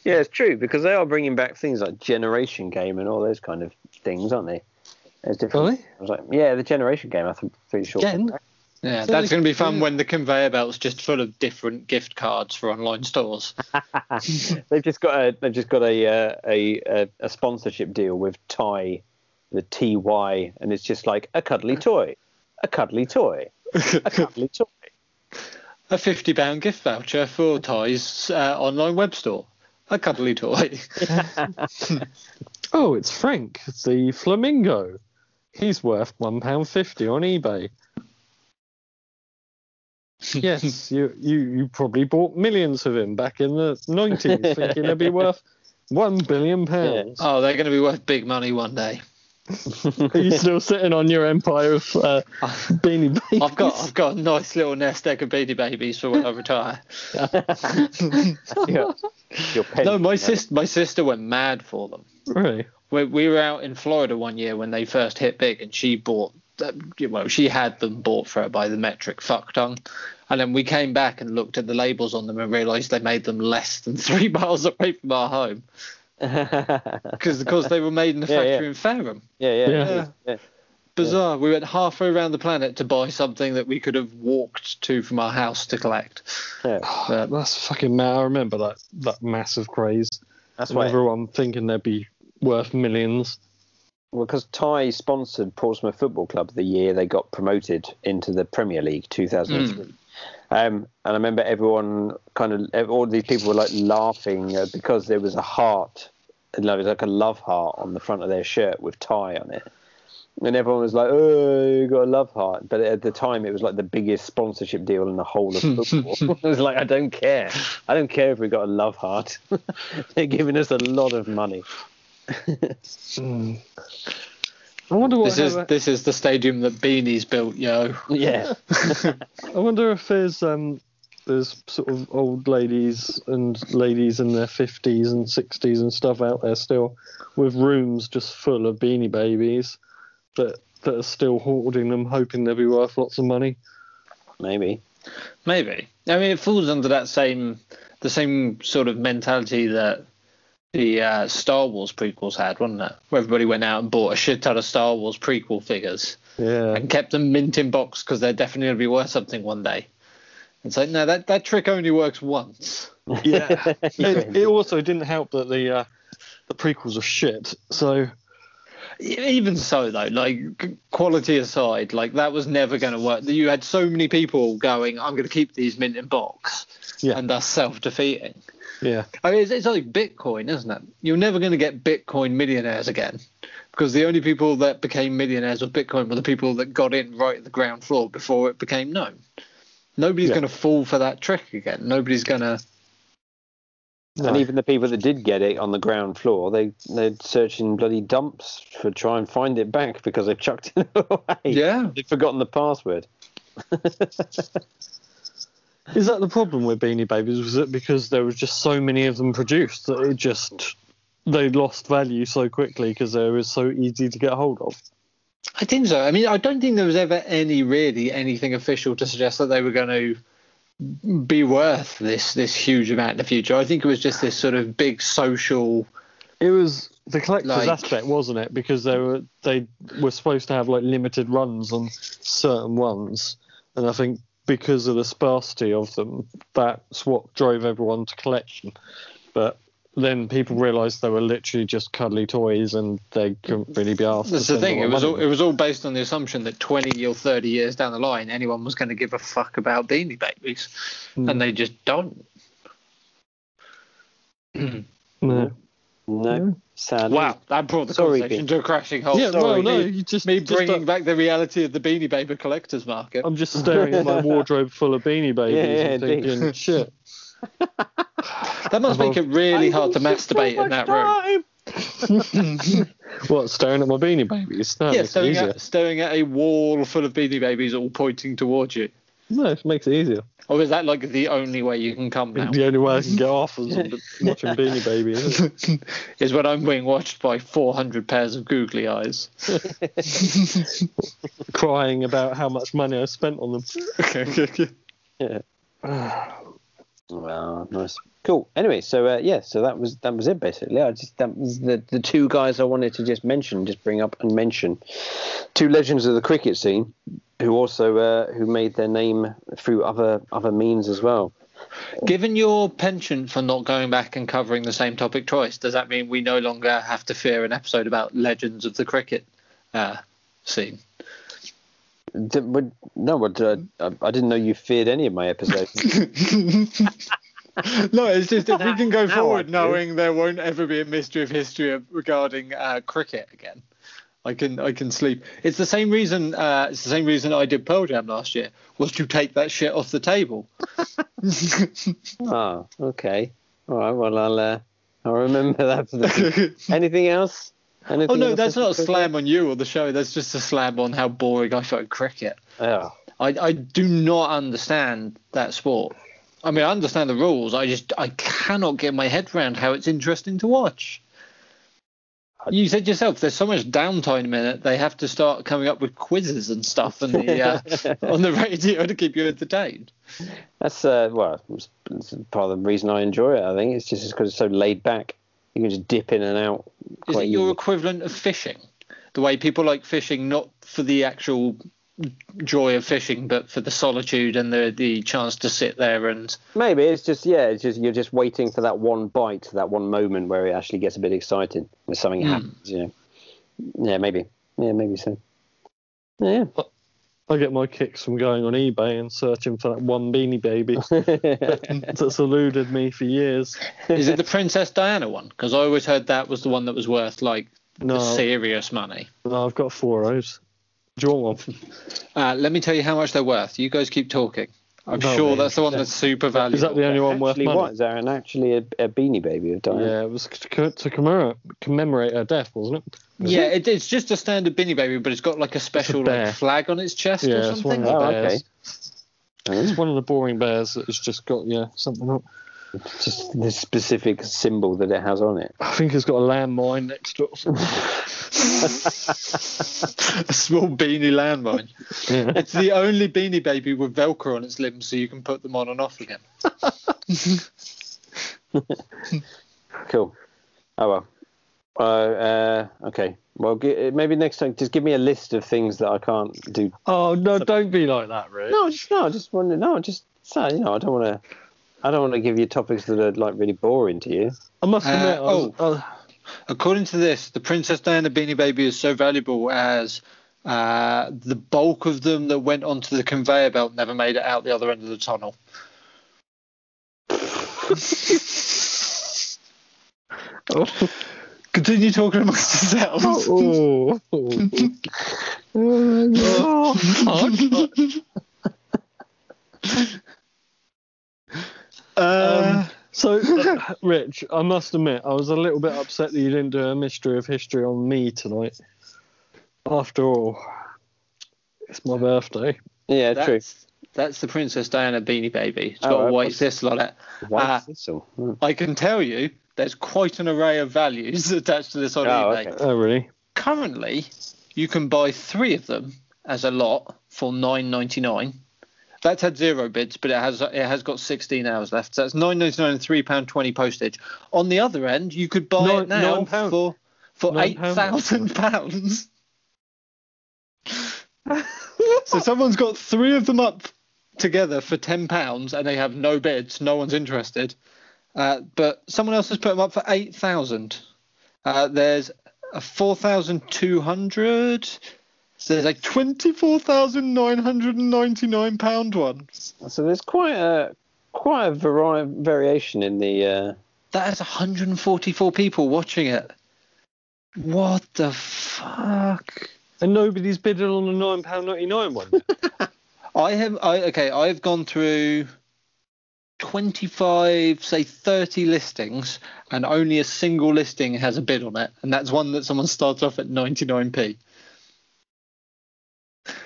Yeah, it's true because they are bringing back things like Generation Game and all those kind of things, aren't they? There's different. Really? I was like, yeah, the Generation Game. I think pretty sure. Again? Yeah, So that's going to be fun when the conveyor belt's just full of different gift cards for online stores. [LAUGHS] they've just got a they've just got a uh, a, a a sponsorship deal with Ty, the TY, and it's just like a cuddly toy, a cuddly toy, a cuddly [LAUGHS] toy. A fifty pound gift voucher for Ty's uh, online web store. A cuddly toy. [LAUGHS] Oh, it's Frank, the flamingo. He's worth one pound fifty on eBay. yes, [LAUGHS] you, you you probably bought millions of him back in the nineties, thinking they'd be worth one billion pounds. oh, they're going to be worth big money one day. Are you still sitting on your empire of uh, [LAUGHS] beanie babies? I've got I've got a nice little nest egg of beanie babies for when I retire. [LAUGHS] Your, your pen, No, my sister my sister went mad for them. really. We, we were out in Florida one year when they first hit big, and she bought, uh, well, she had them bought for her by the metric fuck ton. And then we came back and looked at the labels on them and realised they made them less than [LAUGHS] three miles away from our home [LAUGHS] because of course they were made in the [LAUGHS] Yeah, yeah. factory in Fareham. yeah, yeah, Yeah. yeah. yeah. Bizarre. We went halfway around the planet to buy something that we could have walked to from our house to collect. yeah. But [SIGHS] [SIGHS] That's fucking mad. I remember that that massive craze. That's And why. everyone thinking they'd be worth millions. Well, because Ty sponsored Portsmouth Football Club the year they got promoted into the Premier League 2003. Um, and I remember everyone kind of, all these people were like laughing uh, because there was a heart, you know, it was like a love heart on the front of their shirt with Ty on it. And everyone was like, oh, you got a love heart. But at the time, it was like the biggest sponsorship deal in the whole of [LAUGHS] football. [LAUGHS] it was like, I don't care. I don't care if we got a love heart. [LAUGHS] They're giving us a lot of money. I wonder what. This is how- this is the stadium that Beanie's built, yo. Yeah. [LAUGHS] [LAUGHS] I wonder if there's um there's sort of old ladies and ladies in their fifties and sixties and stuff out there still with rooms just full of beanie babies that that are still hoarding them, hoping they'll be worth lots of money. Maybe. Maybe. I mean, it falls under that same the same sort of mentality that the uh, Star Wars prequels had, wasn't it? Where everybody went out and bought a shit ton of Star Wars prequel figures Yeah. and kept them mint in box because they're definitely going to be worth something one day. It's like, no, that, that trick only works once. [LAUGHS] Yeah. it, it also didn't help that the uh, the prequels are shit. So Even so, though, like quality aside, like that was never going to work. You had so many people going, "I'm going to keep these mint in box," Yeah. and thus self-defeating. Yeah. I mean, it's, it's like Bitcoin, isn't it? You're never going to get Bitcoin millionaires again because the only people that became millionaires with Bitcoin were the people that got in right at the ground floor before it became known. Nobody's Yeah. going to fall for that trick again. Nobody's going to. No. And even the people that did get it on the ground floor, they they're searching bloody dumps to try and find it back because they've chucked it [LAUGHS] away. Yeah. They've forgotten the password. [LAUGHS] Is that the problem with Beanie Babies? Was it because there was just so many of them produced that it just they lost value so quickly because they were so easy to get hold of? I think so. I mean, I don't think there was ever any really anything official to suggest that they were going to be worth this this huge amount in the future. I think it was just this sort of big social. It was the collector's Like- aspect, wasn't it? Because they were they were supposed to have like limited runs on certain ones, and I think because of the sparsity of them, that's what drove everyone to collection. But then people realised they were literally just cuddly toys, and they couldn't really be asked. to That's the thing. It was all, it was all based on the assumption that 20 or 30 years down the line, anyone was going to give a fuck about Beanie Babies, Hmm. and they just don't. [CLEARS THROAT] No. No, sadly. Wow, that brought the Sorry, conversation Pete. to a crashing halt. Yeah, Sorry, no, no, me, you just me just, bringing uh, back the reality of the Beanie Baby collectors market. I'm just staring at my [LAUGHS] wardrobe full of beanie babies Yeah, and yeah, indeed. thinking, [LAUGHS] shit. that must make it really hard to masturbate in that room. [LAUGHS] What, staring at my beanie babies? That yeah, staring at, staring at a wall full of Beanie Babies all pointing towards you. No, it makes it easier. Or is that like the only way you can come now? The only way I can get off is [LAUGHS] watching Beanie Baby. [LAUGHS] Is when I'm being watched by 400 pairs of googly eyes. [LAUGHS] Crying about how much money I spent on them. Okay, okay, okay. Yeah. [SIGHS] [SIGHS] [SIGHS] Well, nice, cool. Anyway, so uh, yeah, so that was that was it basically. I just that was the the two guys I wanted to just mention, just bring up and mention, two legends of the cricket scene, who also uh, who made their name through other other means as well. Given your penchant for not going back and covering the same topic twice, does that mean we no longer have to fear an episode about legends of the cricket uh, scene? Did, would, no, but, uh, I, I didn't know you feared any of my episodes. [LAUGHS] [LAUGHS] no, it's just if we can go Now forward knowing there won't ever be a mystery of history regarding uh, cricket again. I can I can sleep. It's the same reason. Uh, it's the same reason I did Pearl Jam last year was to take that shit off the table. oh, [LAUGHS] okay. All right. Well, I'll uh, I'll remember that. For the Anything else? Anything Oh no, that's not a slam on you or the show. That's just a slam on how boring I find cricket. Oh, I, I do not understand that sport. I mean, I understand the rules. I just I cannot get my head around how it's interesting to watch. You said yourself, there's so much downtime in it. They have to start coming up with quizzes and stuff on the uh, [LAUGHS] on the radio to keep you entertained. that's uh, well, it's, it's part of the reason I enjoy it. I think it's just because it's so laid back. You can just dip in and out. Is it your easily. equivalent of fishing? The way people like fishing, not for the actual joy of fishing, but for the solitude and the the chance to sit there and Maybe it's just yeah, it's just you're just waiting for that one bite, that one moment where it actually gets a bit excited when something Hmm. happens. You know. Yeah, maybe. Yeah, maybe so. Yeah. I get my kicks from going on eBay and searching for that one beanie baby [LAUGHS] that's eluded me for years. Is it the Princess Diana one? Because I always heard that was the one that was worth like No, serious money. no, I've got four of those. Do you want one? Uh, let me tell you how much they're worth. You guys keep talking. I'm No, sure man. that's the one that's super valuable. Is that the only one worth Actually, money? what is there? And actually, a, a beanie baby of Diana. Yeah, it was to, to commemorate, commemorate her death, wasn't it? Yeah, it, it's just a standard Beanie Baby, but it's got like a special bear. like, flag on its chest Yeah, or it's one something. of the Oh, bears. okay. It's one of the boring bears that has just got yeah something up. Just the specific symbol that it has on it. I think it's got a landmine next to it. [LAUGHS] a small beanie landmine. yeah. It's the only Beanie Baby with Velcro on its limbs, so you can put them on and off again. [LAUGHS] Cool. Oh well. Uh, uh, okay. Well, gi- maybe next time, just give me a list of things that I can't do. Oh no! Don't be like that, Rick. No, just no. I just want to. No, just say. You know, I don't want to. I don't want to give you topics that are like really boring to you. I must Uh, admit. I was, uh, According to this, the Princess Diana Beanie Baby is so valuable as uh, the bulk of them that went onto the conveyor belt never made it out the other end of the tunnel. [LAUGHS] Continue talking amongst yourselves. oh, oh, [LAUGHS] oh, [LAUGHS] Uh, So, [LAUGHS] uh, [LAUGHS] Rich, I must admit, I was a little bit upset that you didn't do a mystery of history on me tonight. After all, it's my birthday. Yeah, true. that's, that's the Princess Diana Beanie Baby. It's got Oh, a I white was- thistle on it. White Ah. thistle. Hmm. I can tell you there's quite an array of values [LAUGHS] attached to this on Oh, eBay. okay. Oh, really? Currently, you can buy three of them as a lot for nine ninety nine. That's had zero bids, but it has it has got 16 hours left. So that's 9.99 and three pound 20 postage. On the other end, you could buy nine, it now for for eight thousand pounds. [LAUGHS] so someone's got three of them up together for ten pounds, and they have no bids. No one's interested. Uh, but someone else has put them up for eight thousand. Uh, there's a 4,200 so there's like twenty-four thousand nine hundred and ninety-nine pound ones. So there's quite a quite a vari- variation in the. Uh... That is 144 people watching it. What the fuck? And nobody's bidding on the nine pound ninety-nine one. [LAUGHS] I have. I okay. I've gone through. 25 say 30 listings and only a single listing has a bid on it and that's one that someone starts off at 99p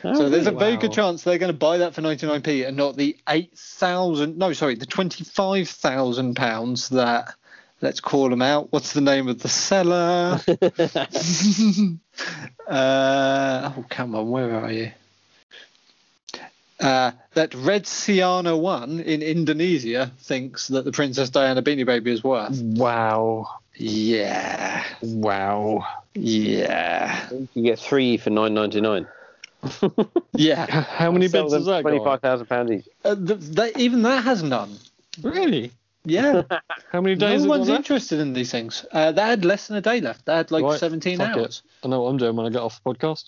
so there's a very good chance they're going to buy that for 99p and not the 8,000. No, sorry, the 25,000 pounds that. Let's call them out. What's the name of the seller? [LAUGHS] [LAUGHS] uh, oh, come on, where are you? Uh, that Red Siana one in Indonesia thinks that the Princess Diana Beanie Baby is worth. wow. Yeah, Wow. yeah, you get three for nine ninety nine. [LAUGHS] yeah. How many bids has that Twenty got? five thousand pounds each. Uh, th- that, even that has none. Really? Yeah, [LAUGHS] How many days no has it one's got left? interested in these things. Uh, that had less than a day left. That had like Right, 17 fuck it. hours. I know what I'm doing when I get off the podcast.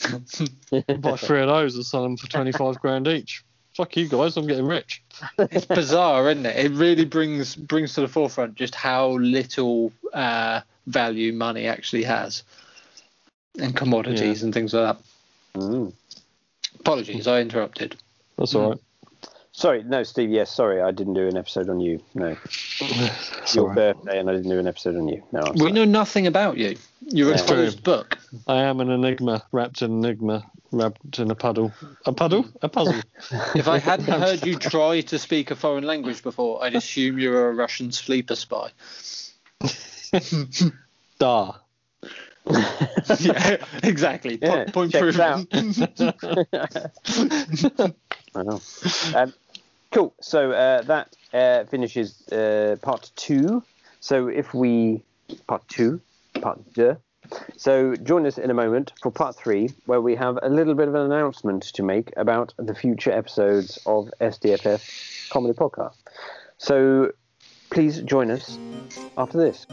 [LAUGHS] Buy three of those and sell them for 25 grand each. Fuck you guys, I'm getting rich. It's bizarre, isn't it? It really brings brings to the forefront just how little uh, value money actually has, and commodities and things like that. Mm. Apologies, I interrupted. That's all right. Sorry, no, Steve. Yes, sorry, I didn't do an episode on you. No, [SIGHS] That's your all right. birthday, and I didn't do an episode on you. No, I'm We sorry. know nothing about you. You're a Yeah. closed book. I am an enigma, wrapped in enigma, wrapped in a puddle. A puddle? A puzzle. [LAUGHS] If I hadn't [LAUGHS] heard you try to speak a foreign language before, I'd assume you were a Russian sleeper spy. [LAUGHS] Da. [LAUGHS] yeah, exactly. Po- Yeah, point proven. [LAUGHS] I know. Um, cool. So uh, that uh, finishes uh, part two. So if we part two, part deux. So join us in a moment for part three, where we have a little bit of an announcement to make about the future episodes of SDFF Comedy Podcast. So please join us after this.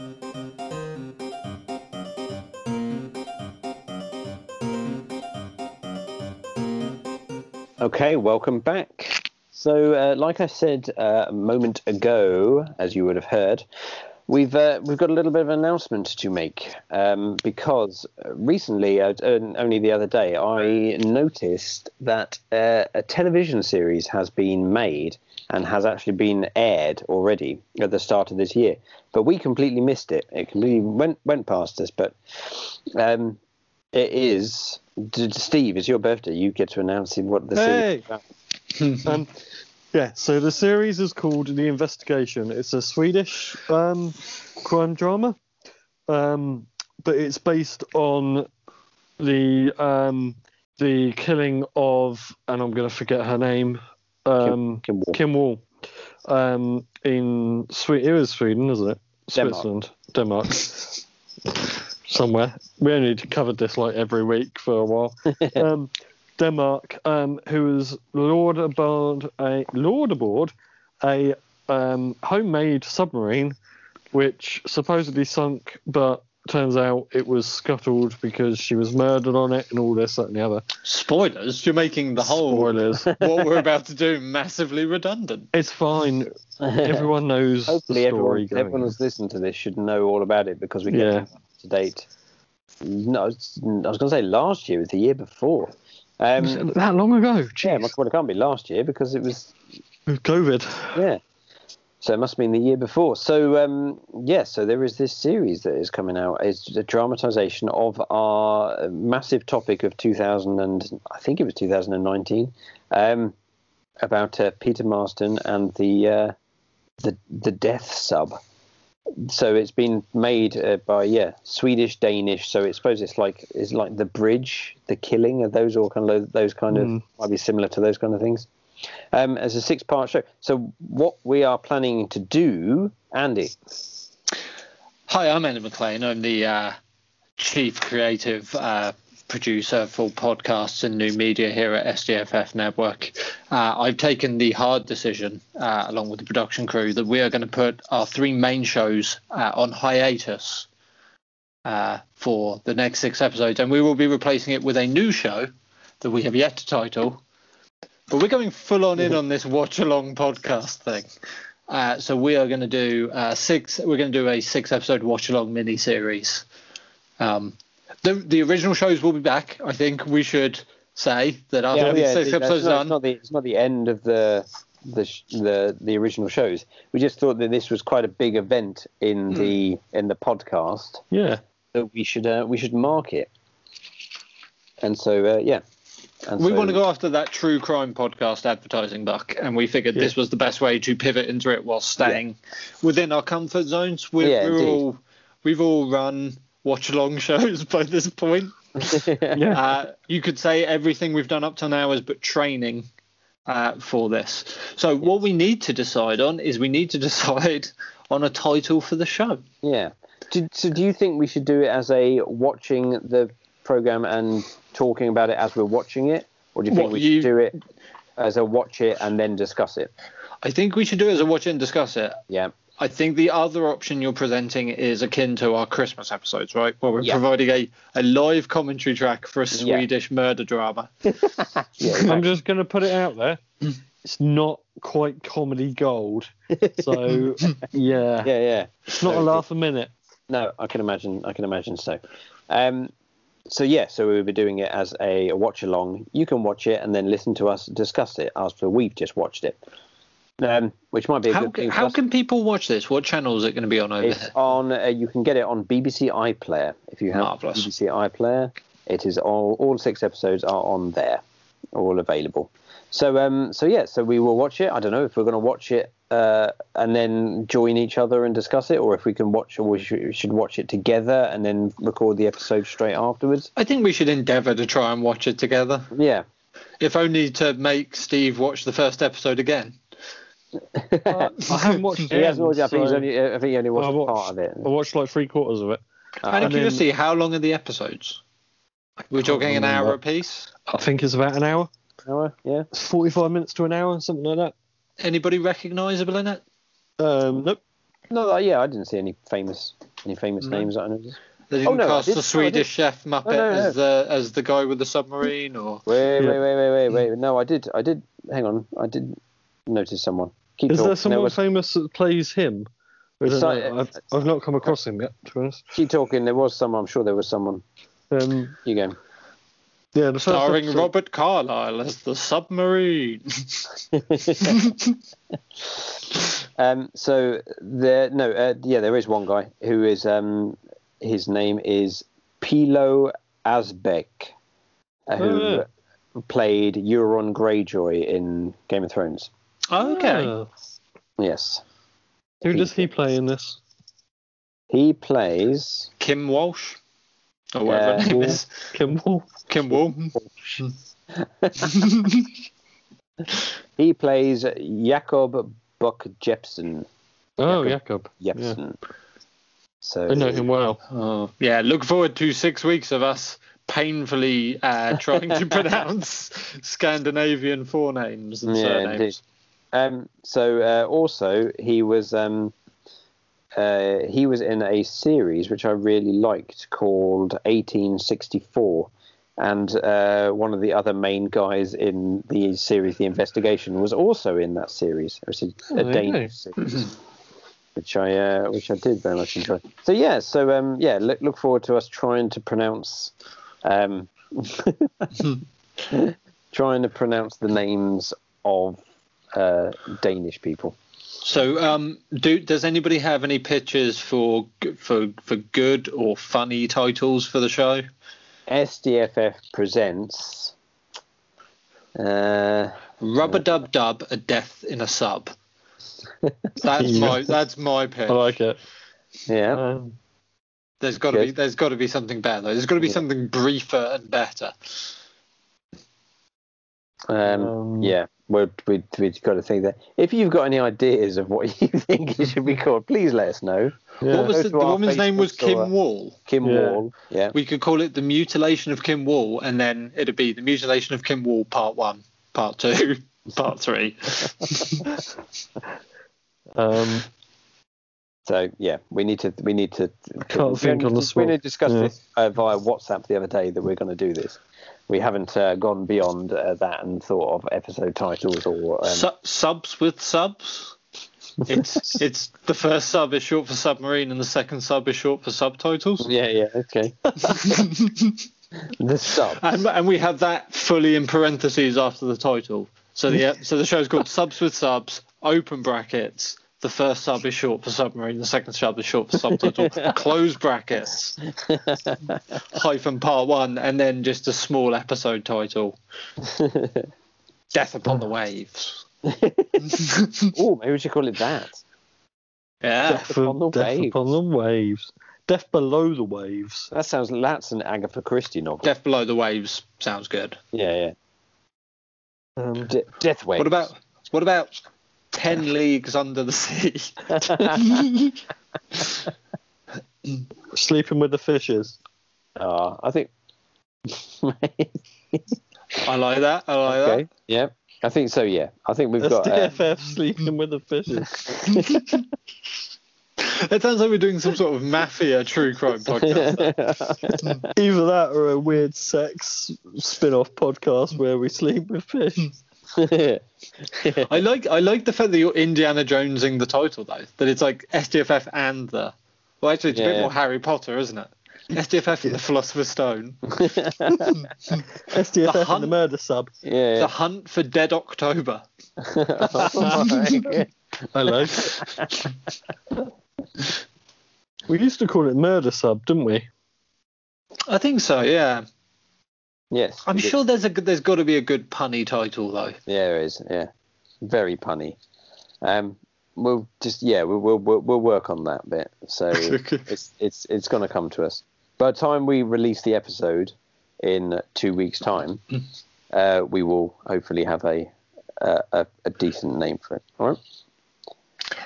Okay, welcome back. So, uh, like I said uh, a moment ago, as you would have heard, We've uh, we've got a little bit of an announcement to make um, because recently, uh, uh, only the other day, I noticed that uh, a television series has been made and has actually been aired already at the start of this year. But we completely missed it. It completely went went past us. But um, it is Steve. It's your birthday. You get to announce what the Hey! series. Is [LAUGHS] um, yeah, so the series is called The Investigation. It's a Swedish um, crime drama, um, but it's based on the um, the killing of, and I'm going to forget her name, um, Kim Wall. Kim Wall, um, in Sweden. It was Sweden, isn't it? Denmark. Switzerland, Denmark, [LAUGHS] somewhere. We only covered this like every week for a while. [LAUGHS] um, Denmark, um, who was lured aboard a lured aboard a um, homemade submarine, which supposedly sunk, but turns out it was scuttled because she was murdered on it and all this, that, and the other. Spoilers. You're making the whole Spoilers. [LAUGHS] what we're about to do massively redundant. it's fine. Everyone knows Hopefully, the everyone, story. going everyone who's listening to this should know all about it because we get Yeah. To date. No, I was going to say last year, was the year before. Um, that long ago? yeah, Jeez. well, it can't be last year because it was With COVID. yeah. So it must have been the year before. So um, yeah, so there is this series that is coming out. It's a dramatization of our massive topic of 2000 and I think it was 2019 um, about uh, Peter Madsen and the uh, the the death sub. So it's been made uh, by yeah Swedish Danish. So I suppose it's like it's like the bridge, the killing of those all kind of those kind of Mm. might be similar to those kind of things um, as a six part show. So, what we are planning to do, Andy, Hi, I'm Andy McLean. I'm the uh, chief creative uh, producer for podcasts and new media here at SDFF Network. Uh, I've taken the hard decision, uh, along with the production crew, that we are going to put our three main shows uh, on hiatus uh, for the next six episodes, and we will be replacing it with a new show that we have yet to title. But we're going full on in on this watch along podcast thing. Uh, so we are going to do uh, six. We're going to do a six episode watch along mini series. Um, the the original shows will be back. I think we should say that after these six episodes it's, not, done. it's not the it's not the end of the the the the original shows. We just thought that this was quite a big event in the in the podcast Yeah. that we should uh, we should mark it. And so uh, yeah, and we so- want to go after that true crime podcast advertising buck, and we figured this was the best way to pivot into it while staying within our comfort zones. We're, Yeah, we're all we've all run watch along [LAUGHS] shows by this point. [LAUGHS] Yeah. Uh, you could say everything we've done up till now is but training uh, for this. So what we need to decide on is we need to [LAUGHS] decide on a title for the show. Yeah. Do, so do you think we should do it as a watching the program and talking about it as we're watching it, or do you think What, we you- should do it as a watch it and then discuss it? I think we should do it as a watch it and discuss it. Yeah. I think the other option you're presenting is akin to our Christmas episodes, right? Where we're Yeah. providing a, a live commentary track for a Yeah. Swedish murder drama. [LAUGHS] Yeah. I'm just going to put it out there. [CLEARS THROAT] It's not quite comedy gold. So, [LAUGHS] yeah. yeah, yeah. It's not a laugh a minute. No, I can imagine. I can imagine so. Um, so yeah, so we'll be doing it as a, watch along. You can watch it and then listen to us discuss it after we've just watched it. Um, which might be a How, good thing. how can people watch this? What channel is it going to be on over It's here? on. Uh, you can get it on BBC iPlayer if you have Marvellous. BBC iPlayer. It is all. All six episodes are on there, all available. So um, so yeah, so we will watch it. I don't know if we're going to watch it uh, and then join each other and discuss it, or if we can watch, or we should watch it together and then record the episode straight afterwards. I think we should endeavour to try and watch it together, Yeah, if only to make Steve watch the first episode again. Uh, I [LAUGHS] haven't watched it. he hasn't watched. it. I think he's so only. I think he only watched I part of it. I watched like three quarters of it. Out of and then- curiosity, how long are the episodes? We're talking an hour remember. apiece. I think it's about an hour. Hour? Yeah. It's 45 minutes to an hour, something like that. Anybody recognisable in it? Um, nope. No, uh, yeah, I didn't see any famous any famous No. names I noticed. They didn't Oh, no, cast did- the Swedish chef Muppet no, no. as the as the guy with the submarine, or Wait, Yeah. wait, wait, wait, wait, wait. No, I did. I did. Hang on. I did notice someone. Keep Is talking. there someone No, famous that plays him? I don't So- know. I've, I've not come across him yet, to be honest. Keep talking. There was someone. I'm sure there was someone. Um, You go. yeah, the first Starring episode- Robert Carlyle as the submarine. [LAUGHS] Um, so there, no, uh, yeah, there is one guy who is. Um, his name is Pilou Asbæk, uh, who Oh, played Euron Greyjoy in Game of Thrones. Okay. Ah. Yes, Who does he play in this? he plays. Kim Walsh. Or whatever Uh, name is. Kim Wall. Kim Wall. [LAUGHS] He plays Jakob Buck Jepsen. Oh, Jakob. Jakob. Jepsen. So I know him well. Oh, yeah, look forward to six weeks of us painfully uh, trying to [LAUGHS] pronounce Scandinavian forenames and Yeah, surnames. indeed. Um, so uh, also he was um, uh, he was in a series which I really liked called 1864, and uh, one of the other main guys in the series, The Investigation, was also in that series. It was a, Oh, a Danish series. Which I uh, which I did very much enjoy. So yeah, so um, yeah, look, look forward to us trying to pronounce um, [LAUGHS] [LAUGHS] trying to pronounce the names of uh, Danish people. So, um, do does anybody have any pitches for for for good or funny titles for the show? SDFF presents. Uh, Rubber dub dub, a death in a sub. [LAUGHS] That's Yeah. my that's my pitch. I like it. yeah, Um, There's got to be there's got to be something better. though. There's got to be Yeah. something briefer and better. Um, Um, yeah. We've, we, we've got to think that. If you've got any ideas of what [LAUGHS] you think it should be called, please let us know. yeah. What was the, the our woman's name? Was Facebook or- Kim Wall. Kim Yeah. Wall. Yeah. We could call it the mutilation of Kim Wall, and then it'd be the mutilation of Kim Wall, part one, part two, [LAUGHS] part three. [LAUGHS] um, So yeah, we need to we need to. Can't we think on the We need to discuss Yeah. this uh, via WhatsApp the other day that we're going to do this. We haven't uh, gone beyond uh, that and thought of episode titles or um, Su- subs with subs. It's [LAUGHS] it's the first sub is short for submarine, and the second sub is short for subtitles. Yeah, yeah, okay. [LAUGHS] the sub. And, and we have that fully in parentheses after the title. So the [LAUGHS] so the show's called Subs with Subs, open brackets. The first sub is short for submarine. The second sub is short for subtitle. [LAUGHS] close brackets. [LAUGHS] Hyphen part one, and then just a small episode title. Death upon the waves. [LAUGHS] oh, maybe we should call it that. Yeah. Death upon the death waves. upon the waves. Death below the waves. That sounds. That's an Agatha Christie novel. Death below the waves sounds good. yeah, yeah. Um, De- Death Waves. What about what about ten leagues under the sea? [LAUGHS] sleeping with the fishes. Ah, I think. I like that. I like okay. Yeah, I think so. Yeah, I think we've That's got. Uh, DFF [LAUGHS] sleeping with the fishes. [LAUGHS] It sounds like we're doing some sort of mafia true crime podcast. Either that or a weird sex spin-off podcast where we sleep with fish. [LAUGHS] I like I like the fact that you're Indiana Jonesing the title though. That it's like SDFF and the. Well, actually, it's a bit Yeah. more Harry Potter, isn't it? SDFF and the Philosopher's Stone. [LAUGHS] SDFF hunt- and the murder sub. The yeah. Hunt for Dead October. I like it. We used to call it murder sub, didn't we? I think so. Yeah. Yes. I'm sure there's a there's got to be a good punny title though. Yeah, there is. Yeah, very punny. Um, we'll just yeah, we'll we'll we'll, work on that bit. So [LAUGHS] it's it's it's going to come to us. By the time we release the episode in two weeks' time, [LAUGHS] uh, we will hopefully have a, a a a decent name for it. All right.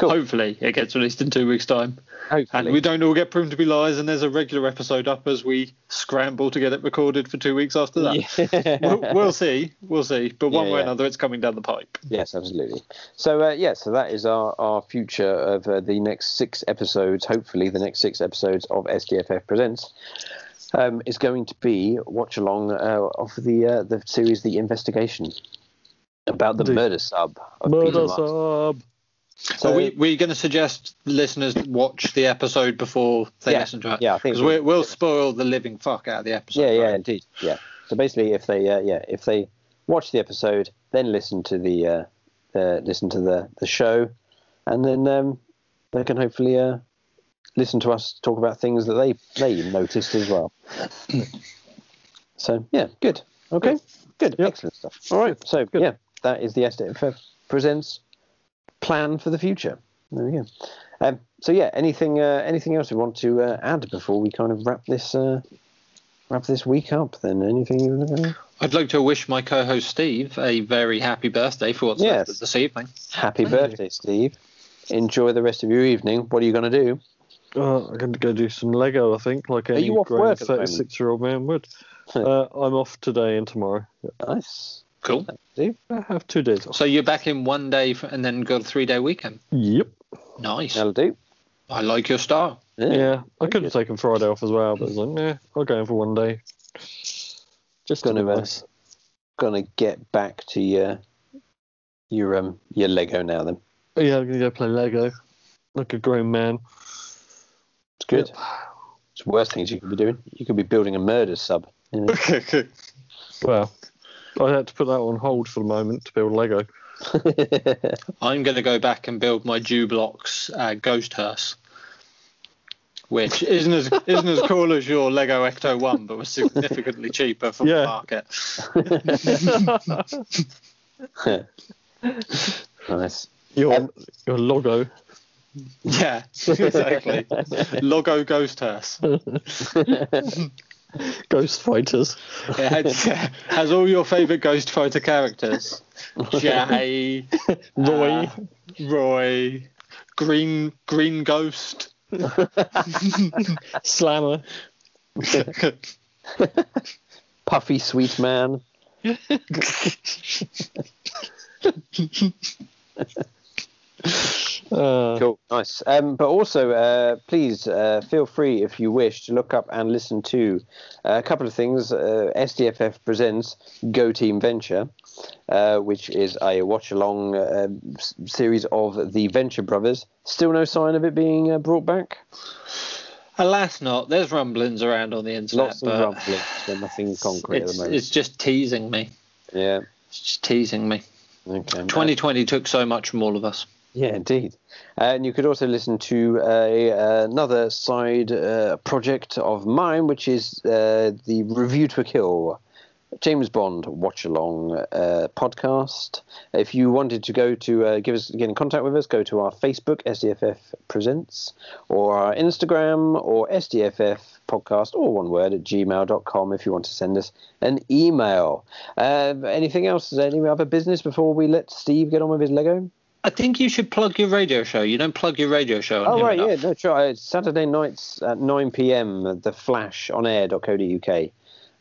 Cool. Hopefully, it gets released in two weeks' time. Hopefully. And we don't all get proven to be lies, and there's a regular episode up as we scramble to get it recorded for two weeks after that. Yeah. [LAUGHS] we'll, we'll see, we'll see. But one Yeah, way or another, it's coming down the pipe. Yes, absolutely. So uh, yeah, so that is our, our future of uh, the next six episodes. Hopefully, the next six episodes of SDFF Presents um, is going to be watch along uh, of the uh, the series The Investigation about the The murder sub of Murder Marston. sub. So we we going to suggest listeners watch the episode before they Yeah, listen to it? yeah, I think because we, we'll spoil the living fuck out of the episode. yeah, yeah, right? indeed, yeah. So basically, if they uh, yeah if they watch the episode, then listen to the uh, uh, listen to the the show, and then um, they can hopefully uh, listen to us talk about things that they they noticed as well. [COUGHS] so yeah, good. Okay, good, excellent stuff. All right, so yeah, that is the SDFF presents plan for the future. There we go. Um, so yeah, anything uh, anything else we want to uh, add before we kind of wrap this uh, wrap this week up? Then anything you want to I'd like to wish my co-host Steve a very happy birthday for what's Yes. left of this evening. Happy Thank you. birthday, Steve. Enjoy the rest of your evening. What are you going to do? Uh, I'm going to go do some Lego, I think, like any you off work at the moment? 36 year old man would. [LAUGHS] uh, I'm off today and tomorrow. Nice. Cool. I have two days off. So you're back in one day f- and then got a three-day weekend. Yep. Nice. That'll do. I like your style. Yeah, I could have taken Friday off as well, but I was like, nah, I'll go in for one day. Just to Gonna, be uh, nice. Gonna get back to your your um your Lego now. Then Yeah, I'm going to go play Lego like a grown man. it's good. It's worse things you could be doing. You could be building a murder sub. [LAUGHS] you know. Well, I had to put that on hold for the moment to build Lego. [LAUGHS] I'm going to go back and build my Dew uh, Ghost Hearse, which isn't as isn't as cool as your Lego Ecto One, but was significantly [LAUGHS] cheaper from Yeah. the market. [LAUGHS] nice. Your, Um, your logo. Yeah, exactly. Logo Ghost Hearse. [LAUGHS] Ghost Fighters. It has, [LAUGHS] has all your favourite Ghost Fighter characters: Jay, [LAUGHS] Roy. uh, Roy, Green Green Ghost. Slammer. Puffy sweet man. Uh, Cool, nice. Um, but also, uh, please uh, feel free, if you wish, to look up and listen to uh, a couple of things. Uh, SDFF presents Go Team Venture, uh, which is a watch-along uh, s- series of the Venture Brothers. Still no sign of it being uh, brought back. Alas, not. There's rumblings around on the internet, Lots of but rumblings, but nothing [SIGHS] concrete at the moment. it's just teasing me. Yeah. It's just teasing me. Okay. 2020 took so much from all of us. Yeah, indeed. And you could also listen to a, another side uh, project of mine, which is uh, the Review to a Kill James Bond watch along uh, podcast. If you wanted to go to uh, give us get in contact with us, go to our Facebook SDFF Presents or our Instagram or SDFF podcast, or one word at gmail.com if you want to send us an email. Uh, anything else? Is there any other business before we let Steve get on with his Lego? I think you should plug your radio show. You don't plug your radio show. On Oh right, yeah, no, sure. It's Saturday nights at nine p.m. The Flash on air.co.uk.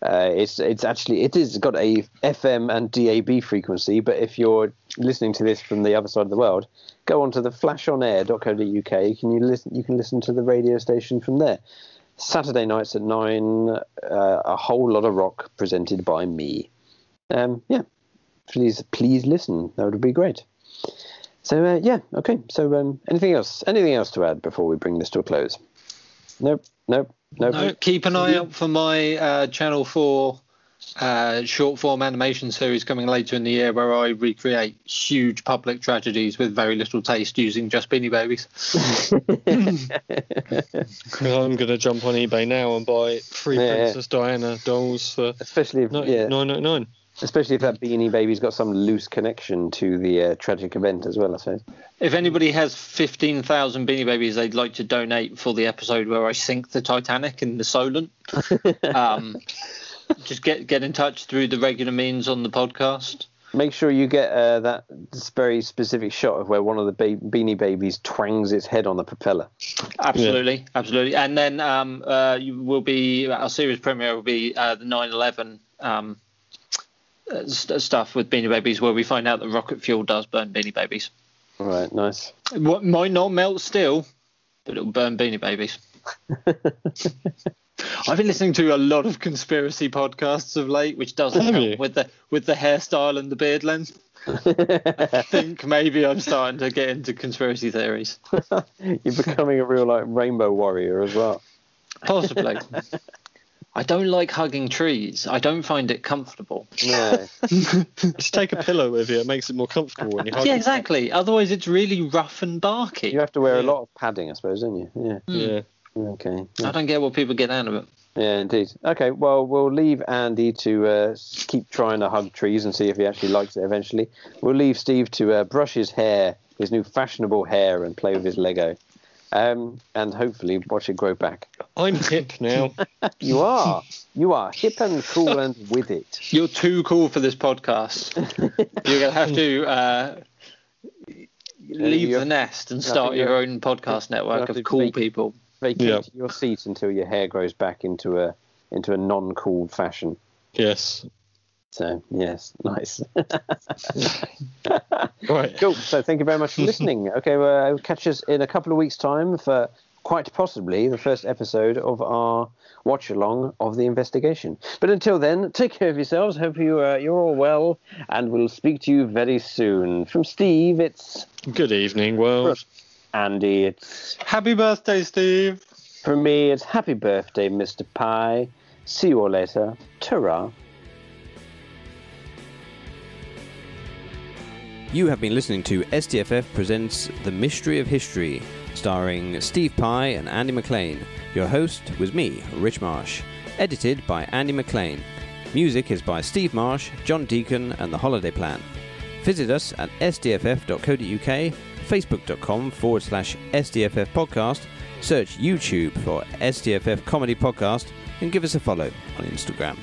Uh, it's it's actually it is got a FM and DAB frequency, but if you're listening to this from the other side of the world, go on to the flashonair.co.uk. You can you listen you can listen to the radio station from there. Saturday nights at nine, uh, a whole lot of rock presented by me. Um, yeah, please please listen. That would be great. So uh, yeah, okay. So um, anything else? Anything else to add before we bring this to a close? Nope, nope, nope. No, keep an eye out for my uh, Channel 4 uh, short form animation series coming later in the year where I recreate huge public tragedies with very little taste using just Beanie Babies. [LAUGHS] [LAUGHS] I'm going to jump on eBay now and buy three Yeah, yeah. Princess Diana dolls for especially if yeah, nine ninety nine. Especially if that Beanie Baby's got some loose connection to the uh, tragic event as well. I suppose. If anybody has 15,000 Beanie Babies they'd like to donate for the episode where I sink the Titanic in the Solent, [LAUGHS] um, just get get in touch through the regular means on the podcast. Make sure you get uh, that very specific shot of where one of the ba- Beanie Babies twangs its head on the propeller. Absolutely, absolutely. And then um, uh, you will be our series premiere will be uh, the 9/11 um, stuff with Beanie Babies, where we find out that rocket fuel does burn Beanie Babies. All right, nice. What might not melt steel, but it'll burn Beanie Babies. [LAUGHS] I've been listening to a lot of conspiracy podcasts of late, which doesn't Have help you? with the with the hairstyle and the beard length. I [LAUGHS] think maybe I'm starting to get into conspiracy theories. [LAUGHS] You're becoming a real like rainbow warrior as well. Possibly. I don't like hugging trees. I don't find it comfortable. No. [LAUGHS] Just take a pillow with you. It makes it more comfortable when you hug. Yeah, it. exactly. Otherwise, it's really rough and barky. You have to wear a lot of padding, I suppose, don't you? Yeah. Yeah. Okay. I don't get what people get out of it. Yeah, indeed. Okay, well, we'll leave Andy to uh, keep trying to hug trees and see if he actually likes it eventually. We'll leave Steve to uh, brush his hair, his new fashionable hair, and play with his Lego. Um, and hopefully watch it grow back. I'm hip now. [LAUGHS] You are. You are hip and cool and with it. You're too cool for this podcast. [LAUGHS] You're gonna have to uh, leave you the nest and start your own podcast network of cool make- people. Vacate Yeah. your seat until your hair grows back into a into a non-cool fashion. yes. So yes, [LAUGHS] nice. [LAUGHS] Right. Cool. So thank you very much for listening. [LAUGHS] Okay, well, catch us in a couple of weeks' time for quite possibly the first episode of our watch along of the investigation. But until then, take care of yourselves. Hope you uh, you're all well, and we'll speak to you very soon. From Steve, it's Good evening, world. Andy. It's Happy birthday, Steve. from me. It's happy birthday, Mr. Pie. See you all later. Ta-ra. You have been listening to SDFF Presents The Mystery of History, starring Steve Pye and Andy McLean. Your host was me, Rich Marsh. Edited by Andy McLean. Music is by Steve Marsh, John Deacon, and The Holiday Plan. Visit us at sdff.co.uk, facebook.com forward slash SDFF podcast, search YouTube for SDFF Comedy Podcast, and give us a follow on Instagram.